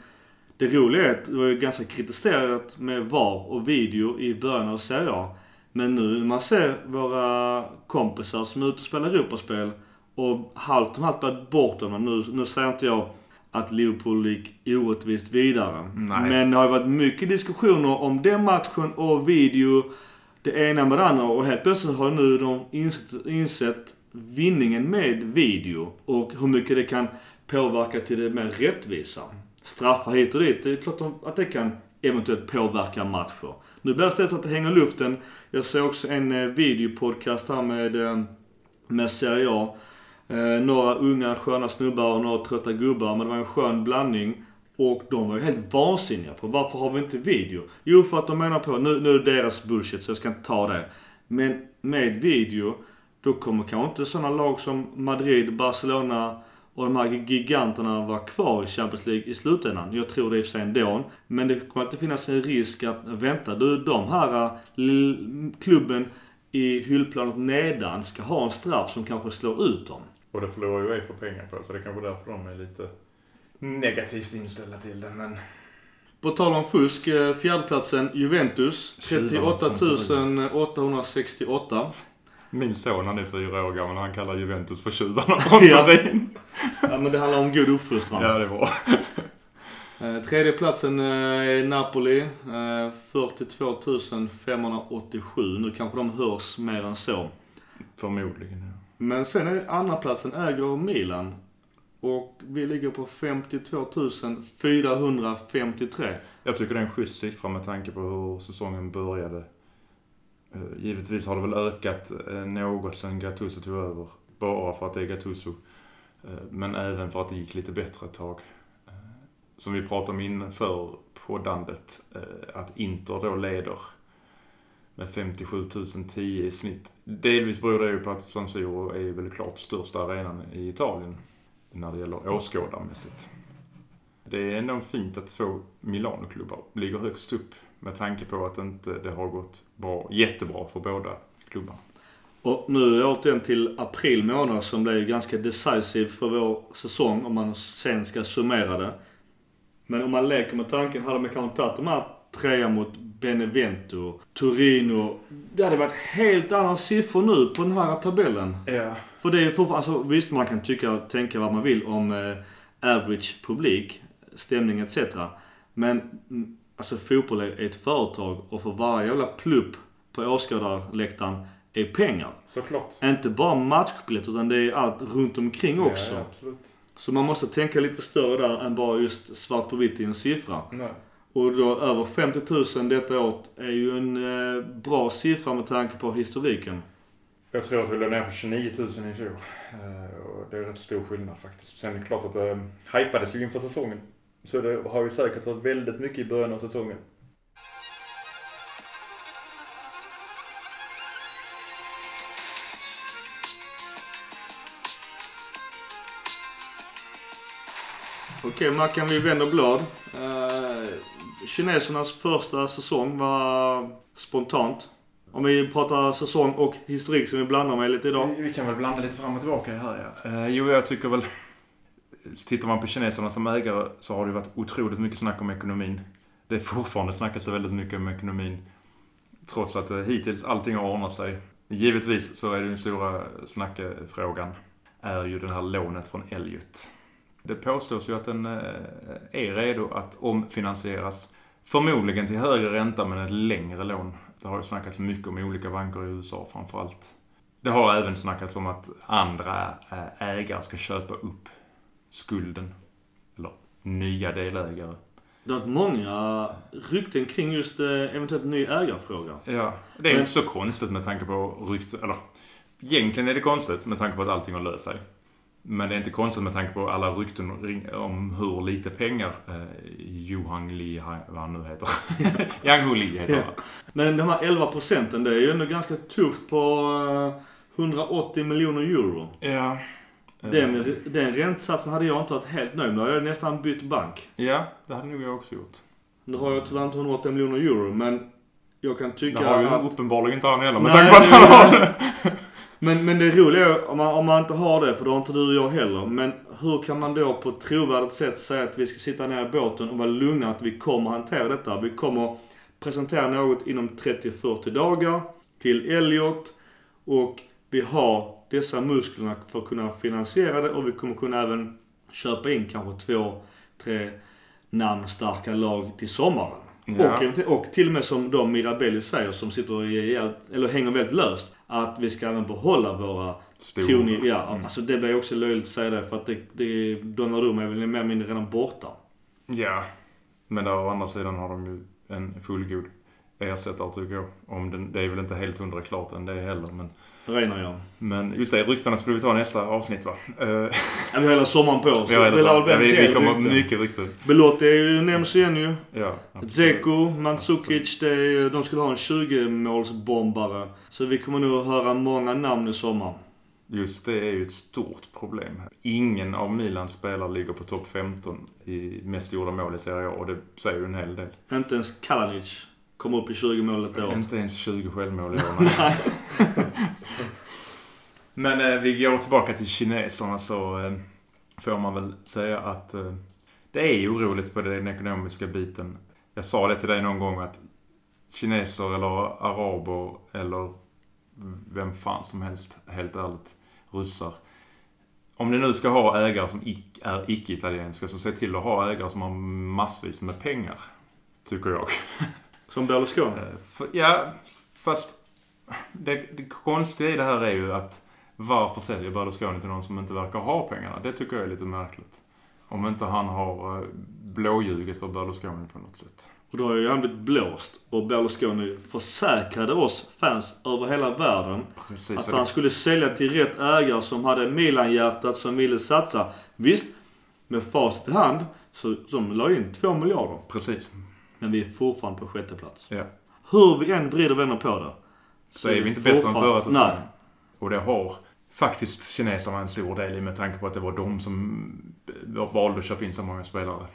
det roliga är att det var ju ganska kritiserat med VAR och video i början av Serie A. Men nu när man ser våra kompisar som är ute och spelar Europaspel och halvt om halvt börjat bort dem. Nu, nu säger inte jag att Liverpool gick orättvist vidare. Nej. Men det har varit mycket diskussioner om den matchen och video. Det ena med det andra och helt plötsligt har nu de insett, insett vinningen med video och hur mycket det kan påverka till det mer rättvisa. Straffar hit och dit, det är klart att det kan eventuellt påverka matcher. Nu blir det istället så att det hänger i luften. Jag såg också en eh, videopodcast här med, eh, med Serie A. Eh, några unga sköna snubbar och några trötta gubbar. Men det var en skön blandning. Och de var ju helt vansinniga på varför har vi inte video? Jo, för att de menar på, nu, nu är det deras bullshit så jag ska inte ta det. Men med video, då kommer kanske inte sådana lag som Madrid, Barcelona och de här giganterna vara kvar i Champions League i slutändan. Jag tror det i och för sig ändå. Men det kommer inte finnas en risk att, vänta du, de här eh, klubben i hyllplanet nedan ska ha en straff som kanske slår ut dem. Och det förlorar ju Uefa pengar på, så det är kanske därför de är lite negativt inställda till det, men... På tal om fusk, äh, fjärdeplatsen Juventus. 38 868. Min son, han är fyra år gammal, han kallar Juventus för tjuvarna från Turin. ja, men det handlar om god uppfostran. Ja, det bra. Eh, tredje platsen eh, är Napoli. Eh, 42 587. Nu kanske de hörs mer än så. Förmodligen, ja. Men sen är andra platsen äger Milan. Och vi ligger på 52 453. Jag tycker det är en schysst siffra med tanke på hur säsongen började. Eh, givetvis har det väl ökat eh, något sen Gattuso tog över. Bara för att det är Gattuso. Eh, men även för att det gick lite bättre ett tag. Som vi pratade om inför poddandet. Att Inter då leder med 57 010 i snitt. Delvis beror det ju på att San Siro är väl klart största arenan i Italien. När det gäller åskådarmässigt. Det är ändå fint att två Milanoklubbar ligger högst upp med tanke på att inte det har gått bra, jättebra för båda klubbarna. Och nu återigen till april månad som blev ganska decisive för vår säsong om man sen ska summera det. Men om man leker med tanken, hade man kanske tagit de här trea mot Benevento, Torino. Det hade varit helt andra siffror nu på den här tabellen. Ja. För det är fortfarande, alltså visst man kan tycka och tänka vad man vill om eh, average publik, stämning etc. Men mm, Alltså fotboll är ett företag och för varje jävla plupp på åskådarläktaren är pengar. Såklart. Inte bara matchbiljett utan det är allt runt omkring också. Ja, absolut. Så man måste tänka lite större där än bara just svart på vitt i en siffra. Nej. Och då över 50 000 detta året är ju en eh, bra siffra med tanke på historiken. Jag tror att vi låg ner på 29 000 i fjol. Eh, och det är rätt stor skillnad faktiskt. Sen är det klart att det eh, hypades ju inför säsongen. Så det har ju säkert varit väldigt mycket i början av säsongen. Okej Mackan, vi vänder blad. Kinesernas första säsong var spontant. Om vi pratar säsong och historik som vi blandar med lite idag. Vi, kan väl blanda lite fram och tillbaka här ja. Eh, jo, jag tycker väl tittar man på kineserna som ägare så har det varit otroligt mycket snack om ekonomin. Det är fortfarande snackas det väldigt mycket om ekonomin. Trots att eh, hittills allting har ordnat sig. Givetvis så är det den stora snackfrågan är ju det här lånet från Elliot. Det påstås ju att den eh, är redo att omfinansieras. Förmodligen till högre ränta men ett längre lån. Det har ju snackats mycket om olika banker i USA framförallt. Det har även snackats om att andra eh, ägare ska köpa upp skulden. Eller nya delägare. Det har varit många rykten kring just eh, eventuellt ny ägarfråga. Ja, det är Men- inte så konstigt med tanke på rykten. Eller egentligen är det konstigt med tanke på att allting har löst sig. Men det är inte konstigt med tanke på alla rykten om hur lite pengar eh, Johan han- vad han nu heter. Yang Hu Lee heter han. Men de här 11 procenten, det är ju ändå ganska tufft på eh, 180 miljoner euro. Ja. Den, den räntesatsen hade jag inte varit helt nöjd med. Då hade jag nästan bytt bank. Ja, det hade nog jag också gjort. Nu har jag tyvärr inte 180 miljoner euro, men jag kan tycka Det har ju att... uppenbarligen inte han heller med tanke på att han har. Men, men det roliga är om man, om man inte har det, för då har inte du och jag heller. Men hur kan man då på ett trovärdigt sätt säga att vi ska sitta ner i båten och vara lugna att vi kommer hantera detta? Vi kommer presentera något inom 30-40 dagar till Elliot och vi har dessa musklerna för att kunna finansiera det och vi kommer kunna även köpa in kanske två, tre namnstarka lag till sommaren. Ja. Och, och till och med som de Mirabelli säger som sitter i, eller hänger väldigt löst. Att vi ska även behålla våra. Tony, ja, Mm. alltså det blir också löjligt att säga det för att det, det, Donnarumma är väl mer eller mindre redan borta. Ja. Men å andra sidan har de ju en fullgod ersättare tycker jag. Om den, det är väl inte helt hundra klart än det heller. Men, Reina ja. men just det, ryktena skulle vi ta nästa avsnitt va? Ja. Vi har hela sommaren på oss. det lär väl bli ja, vi, vi kommer rykten. mycket rykten. Belotti nämns igen ju. Ja, absolut. Zeko, Mandzukic, det de skulle ha en 20-målsbombare. Så vi kommer nog höra många namn i sommar. Just det är ju ett stort problem. Ingen av Milans spelare ligger på topp 15 i mest gjorda mål i Serie A och det säger ju en hel del. Inte ens Kalanic kommer upp i 20 mål ett år. Inte ens 20 självmål i år. nej. Men eh, vi går tillbaka till kineserna så eh, får man väl säga att eh, det är oroligt på den ekonomiska biten. Jag sa det till dig någon gång att kineser eller araber eller vem fan som helst, helt ärligt, ryssar. Om ni nu ska ha ägare som ic- är icke-italienska så se till att ha ägare som har massvis med pengar. Tycker jag. Som Berlusconi. Eh, Ja, fast det, det konstiga i det här är ju att varför säljer Berlusconi till någon som inte verkar ha pengarna? Det tycker jag är lite märkligt. Om inte han har eh, blåljugit för Berlusconi på något sätt. Och då har ju han blivit blåst. Och Berlusconi försäkrade oss fans över hela världen Precis. att det- han skulle sälja till rätt ägare som hade Milan-hjärtat som ville satsa. Visst, med facit i hand så de la in två miljarder. Precis. Men vi är fortfarande på sjätte plats. Ja. Hur vi än vrider och vänder på det. Så är vi inte bättre än förra säsongen. Nej. Och det har faktiskt kineserna en stor del i med tanke på att det var de som valde att köpa in så många spelare.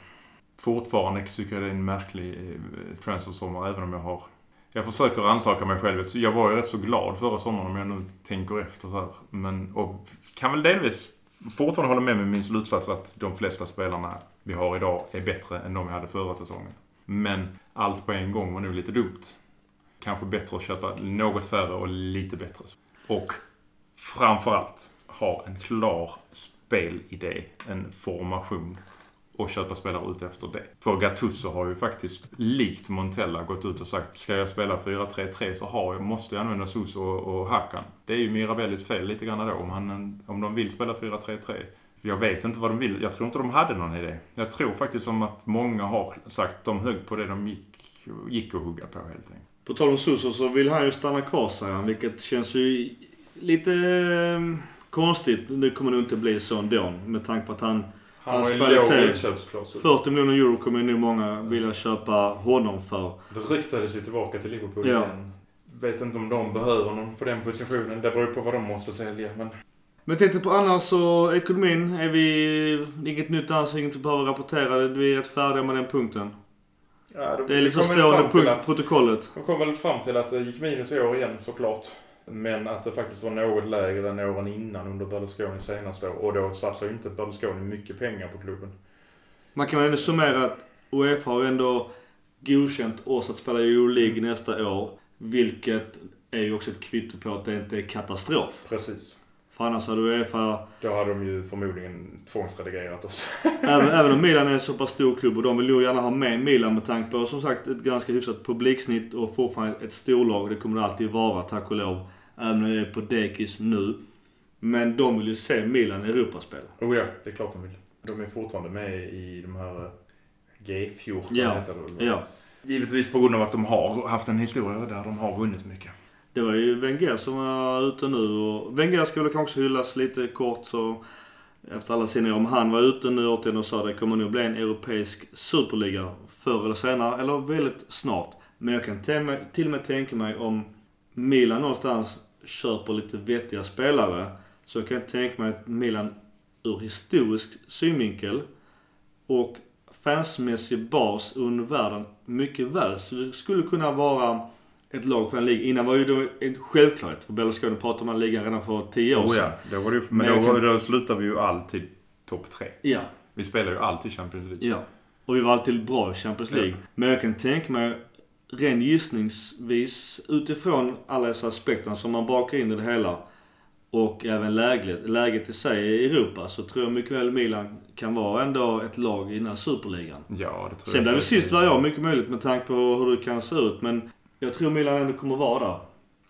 Fortfarande tycker jag det är en märklig eh, transfersommar även om jag har... Jag försöker rannsaka mig själv. Jag var ju rätt så glad förra sommaren om jag nu tänker efter så här. Men, och kan väl delvis fortfarande hålla med med min slutsats att de flesta spelarna vi har idag är bättre än de vi hade förra säsongen. Men allt på en gång var nog lite dumt. Kanske bättre att köpa något färre och lite bättre. Och framförallt ha en klar spelidé, en formation och köpa spelare ut efter det. För Gattuso har ju faktiskt, likt Montella, gått ut och sagt ska jag spela 4-3-3 så har jag, måste jag använda Suso och, och Hakan. Det är ju Mirabellis fel lite grann då om, han, om de vill spela 4-3-3. Jag vet inte vad de vill. Jag tror inte de hade någon idé. Jag tror faktiskt som att många har sagt de högg på det de gick, gick att hugga på helt enkelt. På tal om Suso så vill han ju stanna kvar säger han. Vilket känns ju lite eh, konstigt. Det kommer nog inte bli så ändå. Med tanke på att han... Han Hans kvalitet. låg utköpsklausul. 40 miljoner euro kommer ju nog många vilja köpa honom för. Det ryktades ju tillbaka till Liverpool Ja. igen. Vet inte om de behöver någon på den positionen. Det beror på vad de måste sälja. Men Men tänkte på annars så ekonomin är vi... Inget nytt alls, inget vi behöver rapportera. Vi är rätt färdiga med den punkten. ja, de, Det är liksom stående punkt i protokollet. De kom väl fram till att det gick minus i år igen såklart. Men att det faktiskt var något lägre än åren innan under Berlusconis senaste år. Och då satsar ju inte Berlusconi mycket pengar på klubben. Man kan väl ändå summera att Uefa har ändå godkänt oss att spela i League nästa år. Vilket är ju också ett kvitto på att det inte är katastrof. Precis. För annars hade Uefa, Då hade de ju förmodligen tvångsredigerat oss. även, även om Milan är en så pass stor klubb och de vill nog gärna ha med Milan med tanke på som sagt ett ganska hyfsat publiksnitt och fortfarande ett storlag. Det kommer det alltid vara tack och lov. Även om det är på dekis nu. Men de vill ju se Milan i Europaspel. Oh ja, det är klart de vill. De är fortfarande med i de här eh, G14 Ja, heter det? Ja. Givetvis på grund av att de har haft en historia där de har vunnit mycket. Det var ju Wenger som var ute nu och Wenger ska väl kanske hyllas lite kort så efter alla sina. Om han var ute nu återigen och sa det kommer nog bli en europeisk superliga förr eller senare, eller väldigt snart. Men jag kan till och med tänka mig om Milan någonstans köper lite vettiga spelare så kan jag tänka mig att Milan ur historisk synvinkel och fansmässig bas under världen mycket väl så skulle kunna vara ett lag för en liga. Innan var ju då en självklarhet. För Berlusconi pratade man ligan redan för 10 år Oh sedan. ja, då var det, ju- Men men då, kan- då slutar vi ju alltid topp tre. Ja. Vi spelar ju alltid Champions League. Ja. Och vi var alltid bra i Champions League. Ja. Men jag kan tänka mig, ren gissningsvis, utifrån alla dessa aspekterna som man bakar in i det hela och även läget, läget i sig i Europa så tror jag mycket väl Milan kan vara ändå ett lag i den här superligan. Ja, det tror jag. Sen blir vi sist varje år, mycket möjligt med tanke på hur det kan se ut. Men jag tror Milan ändå kommer vara där.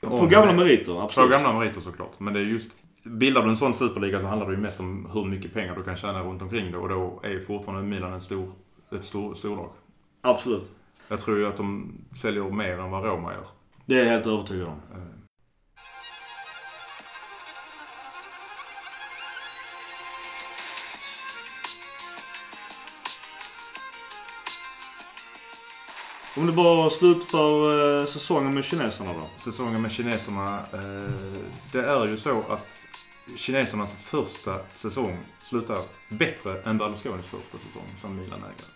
På Om gamla meriter, På absolut. gamla meriter såklart. Men det är just... Bildar du en sån superliga så handlar det ju mest om hur mycket pengar du kan tjäna runt omkring det. Och då är ju fortfarande Milan en stor, ett stor, storlag. Absolut. Jag tror ju att de säljer mer än vad Roma gör. Det är jag helt övertygad om. Eh, Om du bara slutför eh, säsongen med kineserna då. Säsongen med kineserna. Eh, det är ju så att kinesernas första säsong slutar bättre än Berlusconis första säsong som Milan-ägare.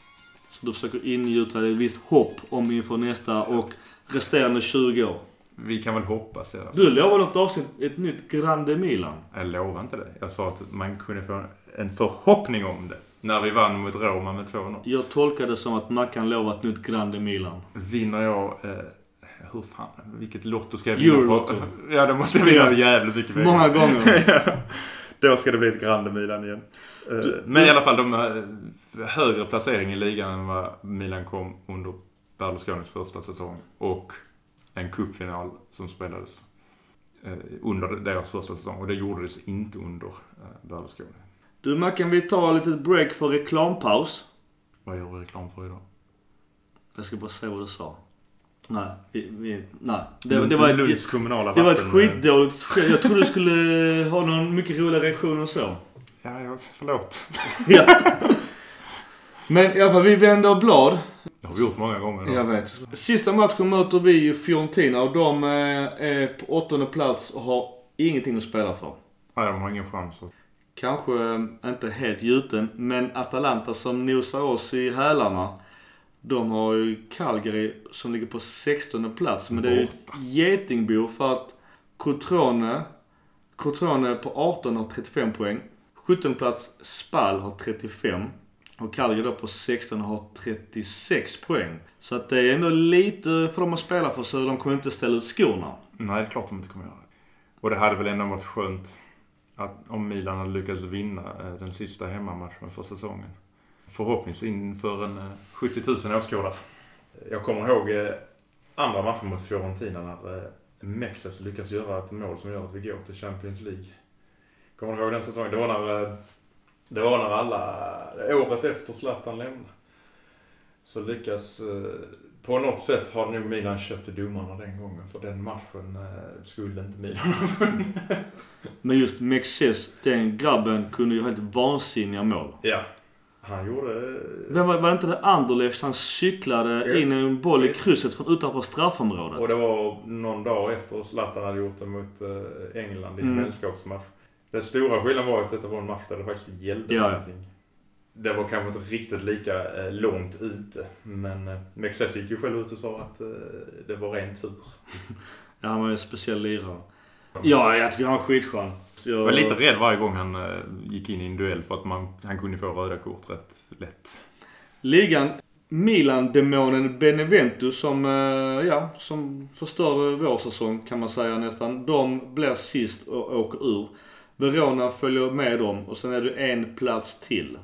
Så du försöker ingjuta ett visst hopp om inför nästa och resterande 20 år. Vi kan väl hoppas i alla fall. Du lovade något avsnitt, ett nytt Grande Milan. Jag lovar inte det. Jag sa att man kunde få en förhoppning om det. När vi vann mot Roma med 2-0. Jag tolkar det som att Mackan lovar ett nytt Grande Milan. Vinner jag... Eh, hur fan? Vilket lotto ska jag vinna? Eurolotto. Ja, det måste jag vinna jävligt mycket pengar. Många gånger. ja. Då ska det bli ett Grande Milan igen. Eh, men i alla fall, de har högre placering i ligan än vad Milan kom under Berlusconis första säsong. Och en cupfinal som spelades eh, under deras första säsong. Och det gjordes inte under eh, Berlusconi. Du Mackan, vi tar ett litet break för reklampaus. Vad gör vi reklam för idag? Jag ska bara se vad du sa. Nej, vi, vi, nej. Det, det var ett, Lunds kommunala det var ett vatten- skitdåligt skämt. Jag trodde du skulle ha någon mycket roligare reaktion än så. Ja, ja, förlåt. Ja. Men i alla fall, vi vänder blad. Det har vi gjort många gånger. Jag vet. Sista matchen möter vi ju Fiorentina och de eh, är på åttonde plats och har ingenting att spela för. Nej, de har ingen chans. att- Kanske inte helt gjuten, men Atalanta som nosar oss i hälarna. De har ju Calgary som ligger på 16 plats. Men det är ju ett getingbo för att Cotrone, Cotrone på 18 har 35 poäng. 17 plats Spal har 35. Och Calgary då på 16 har 36 poäng. Så att det är ändå lite för dem att spela för så de kommer inte ställa ut skorna. Nej, det är klart de inte kommer göra. Och det hade väl ändå varit skönt att om Milan hade lyckats vinna eh, den sista hemmamatchen för säsongen. Förhoppningsvis inför en eh, 70 000 åskådare. Jag kommer ihåg eh, andra matchen mot Fiorentina när Mexes lyckas göra ett mål som gör att vi går till Champions League. Kommer du ihåg den säsongen? Det var när, det var när alla, året efter Zlatan lämnade. Så lyckas, på något sätt har nog Milan köpt domarna den gången. För den matchen eh, skulle inte Milan ha vunnit. Men just Mexes, den grabben kunde ju helt vansinniga mål. Ja. Han gjorde... Vem var, var det inte det Anderlecht han cyklade Ja. in en boll i krysset från utanför straffområdet? Och det var någon dag efter Zlatan hade gjort det mot eh, England i en Mm. vänskapsmatch. Den stora skillnaden var att detta var en match där det faktiskt gällde ja. någonting. Det var kanske inte riktigt lika eh, långt ute. Men eh, Mexes gick ju själv ut och sa att eh, det var ren tur. Ja, han var ju en speciell lirare. Ja, jag tycker han är skitskön. Jag Jag var lite rädd varje gång han eh, gick in i en duell för att man, han kunde få röda kort rätt lätt. Ligan, Milan-demonen Benevento som, eh, ja, som förstörde vår säsong kan man säga nästan. De blir sist och åker ur. Verona följer med dem och sen är det en plats till.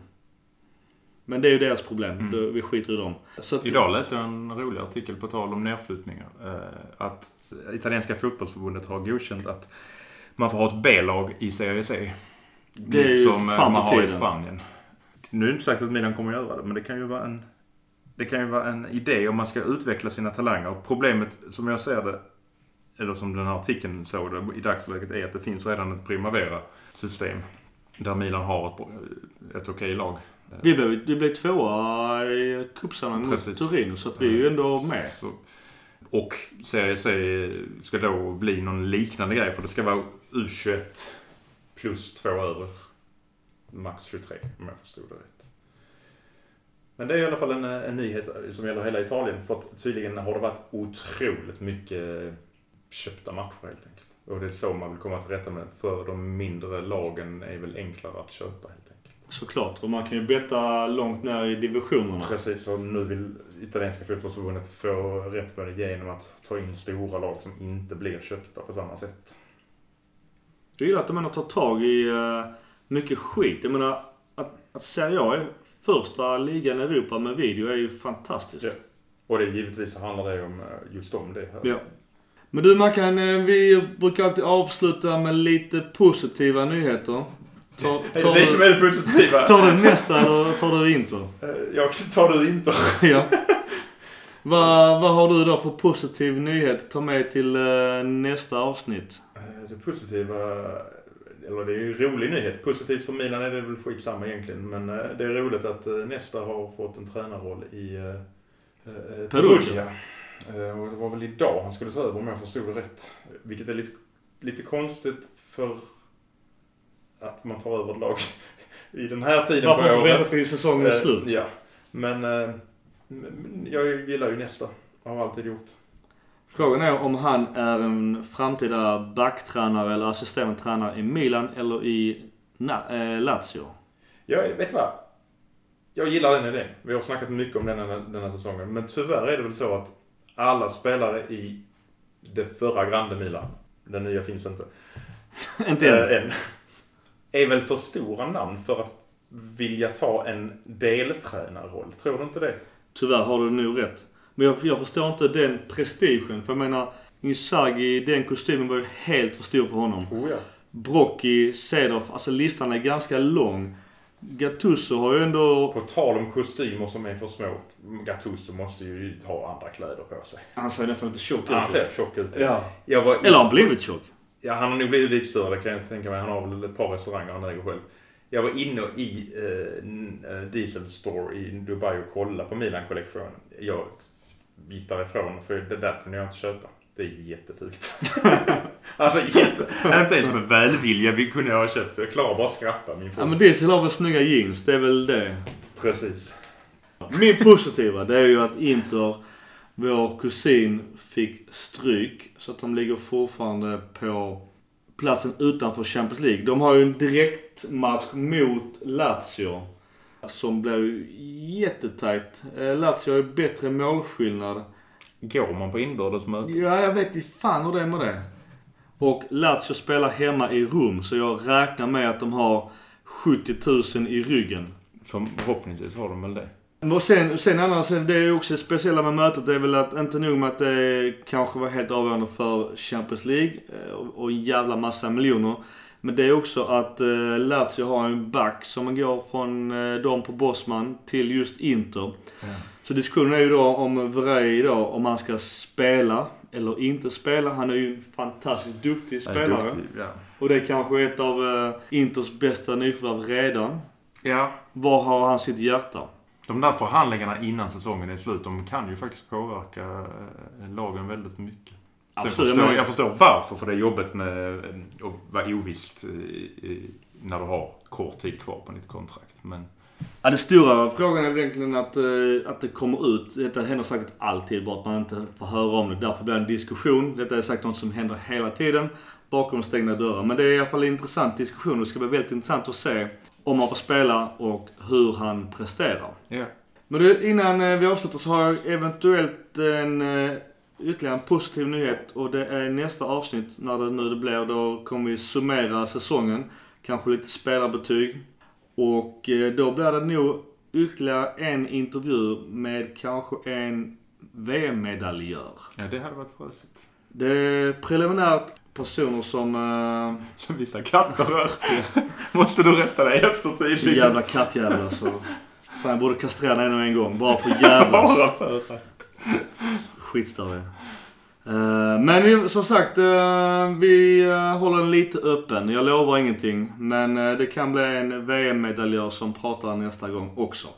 Men det är ju deras problem. Mm. Vi skiter i dem. Att, Idag läste jag en rolig artikel på tal om nedflyttningar. Eh, Att italienska fotbollsförbundet har godkänt att man får ha ett B-lag i Serie C. Det är som eh, man har i. Spanien. Nu är det inte sagt att Milan kommer att göra det, men det kan ju vara en, det kan ju vara en idé om man ska utveckla sina talanger. Problemet som jag ser det, eller som den här artikeln såg det i dagsläget, är att det finns redan ett Primavera-system. Där Milan har ett, ett okej lag. Vi, blev, vi blev tvåa i cupsamman mot. Torino så att vi är ju ändå med. Så, och Serie C ska då bli någon liknande grej för det ska vara U21 plus två över. Max 23 om jag förstod det rätt. Men det är i alla fall en, en nyhet som gäller hela Italien. För att tydligen har det varit otroligt mycket köpta matcher helt enkelt. Och det är så man vill komma till rätta med. För de mindre lagen är väl enklare att köpa. Såklart. Och man kan ju betta långt ner i divisionerna. Precis, och nu vill italienska fotbollsförbundet få rätt på det genom att ta in stora lag som inte blir köpta på samma sätt. Jag gillar att de ändå tar tag i eh, mycket skit. Jag menar, att, att Serie A är första ligan i Europa med video är ju fantastiskt. Ja. Och det givetvis handlar det om eh, just om det här. Ja. Men du Mackan, eh, vi brukar alltid avsluta med lite positiva nyheter. Tar, Det tar, är det som du, är det positiva. tar du nästa eller tar du Inter? Eh, Jag tar du inte. ja. Vad, vad har du då för positiv nyhet ta med till eh, nästa avsnitt? Eh, Det positiva, eller det är ju en rolig nyhet. Positivt för Milan är det väl skitsamma egentligen. Men det är roligt att Nesta har fått en tränarroll i eh, Perugia. Och det var väl idag han skulle ta över om jag förstod det rätt. Vilket är lite, lite konstigt för att man tar över ett lag i den här tiden Varför på inte året. vänta till säsongen är Eh, slut? Ja. Men eh, jag gillar ju nästa. Har alltid gjort. Frågan är om han är en framtida backtränare eller assisterande tränare i Milan eller i Na- eh, Lazio. Jag, vet du vad? Jag gillar den idén. Vi har snackat mycket om den här, den här säsongen. Men tyvärr är det väl så att alla spelare i det förra Grande Milan, den nya finns inte, inte än. än, är väl för stora namn för att vilja ta en deltränarroll. Tror du inte det? Tyvärr har du nog rätt. Men jag, jag förstår inte den prestigen. För jag menar, Inzaghi, den kostymen var ju helt för stor för honom. Oh ja. Brocchi, Cedorf, alltså listan är ganska lång. Gattuso har ju ändå... På tal om kostymer som är för små. Gattuso måste ju ha andra kläder på sig. Han ser nästan lite tjock ut. Han ser tjock ut. Ja. Var Eller har han blivit tjock? Ja, han har nog blivit lite större, det kan jag tänka mig. Han har väl ett par restauranger han äger själv. Jag var inne i eh, eh, Diesel Store i Dubai och kollade på Milan-kollektionen. Jag gick därifrån för det där kunde jag inte köpa. Det är jättefult. alltså jätte... Inte ens med välvilja vi kunde jag ha köpt. Jag klarar bara att skratta min fru. Ja men Diesel har väl snygga jeans, det är väl det. Precis. Min positiva, det är ju att Inter, vår kusin, fick stryk. Så att de ligger fortfarande på platsen utanför Champions League. De har ju en direktmatch mot Lazio. Som blev ju jättetajt. Eh, Lazio har ju bättre målskillnad. Går man på inbördesmöte? Ja, jag vet inte fan hur det är med det. Och Lazio spelar hemma i Rom, så jag räknar med att de har 70 000 i ryggen. Förhoppningsvis har de väl det. Och sen, sen annars, det är också speciella med mötet det är väl att inte nog med att det kanske var helt avgörande för Champions League eh, och, en jävla massa miljoner. Men det är också att eh, Lazio har en back som går från eh, dem på Bosman till just Inter. Så diskussionen är ju då om Vrij då, om han ska spela eller inte spela. Han är ju en fantastiskt duktig spelare. Duktig, ja. Och det är kanske ett av eh, Inters bästa nyförvärv redan. ja. Var har han sitt hjärta? De där förhandlingarna innan säsongen är slut, de kan ju faktiskt påverka eh, lagen väldigt mycket. Absolut, förstår, jag menar- jag förstår varför, för det är jobbigt med eh, att vara ovisst när du har kort tid kvar på ditt kontrakt. Men Ja, den stora frågan är väl egentligen att, eh, att det kommer ut. Detta händer säkert alltid, bara att man inte får höra om det. Därför blir det en diskussion. Detta är säkert något som händer hela tiden bakom stängda dörrar. Men det är i alla fall en intressant diskussion och det ska bli väldigt intressant att se om han får spela och hur han presterar. ja. Men du, innan eh, vi avslutar så har jag eventuellt en eh, ytterligare en positiv nyhet och det är nästa avsnitt när det nu det blir. Då kommer vi summera säsongen. Kanske lite spelarbetyg. Och eh, då blir det nog ytterligare en intervju med kanske en VM-medaljör. Ja, det hade varit sjösigt. Det är preliminärt personer som... Uh, Som vissa katter rör. Måste du rätta dig efter tydligen. jävla kattjävlar så. Fan jag borde kastrera den en gång. Bara för jävlas. Bara för att. Skitstörig. Uh, men vi, som sagt, uh, vi uh, håller den lite öppen. Jag lovar ingenting. Men det kan bli en VM-medaljör som pratar nästa gång också.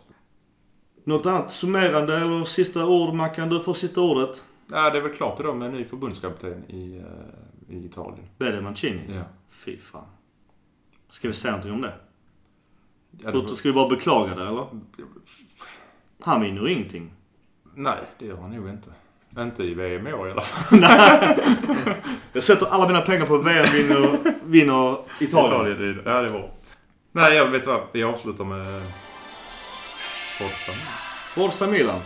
Något annat summerande eller sista ord? Mackan, du får sista ordet. Ja, det är väl klart idag med en ny förbundskapten i, eh, i Italien. Bede Mancini. Ja. Fy fan. Ska vi säga någonting om det? Ja, det var- Ska vi bara beklaga det eller? Han vinner ju ingenting. Nej, det gör han nog inte. Inte i VM i år i alla fall. Jag sätter alla mina pengar på VM vinner, vinner Italien. det- Ja, det var. Nej, jag vet vad. Vi avslutar med Forza. Forza Milan.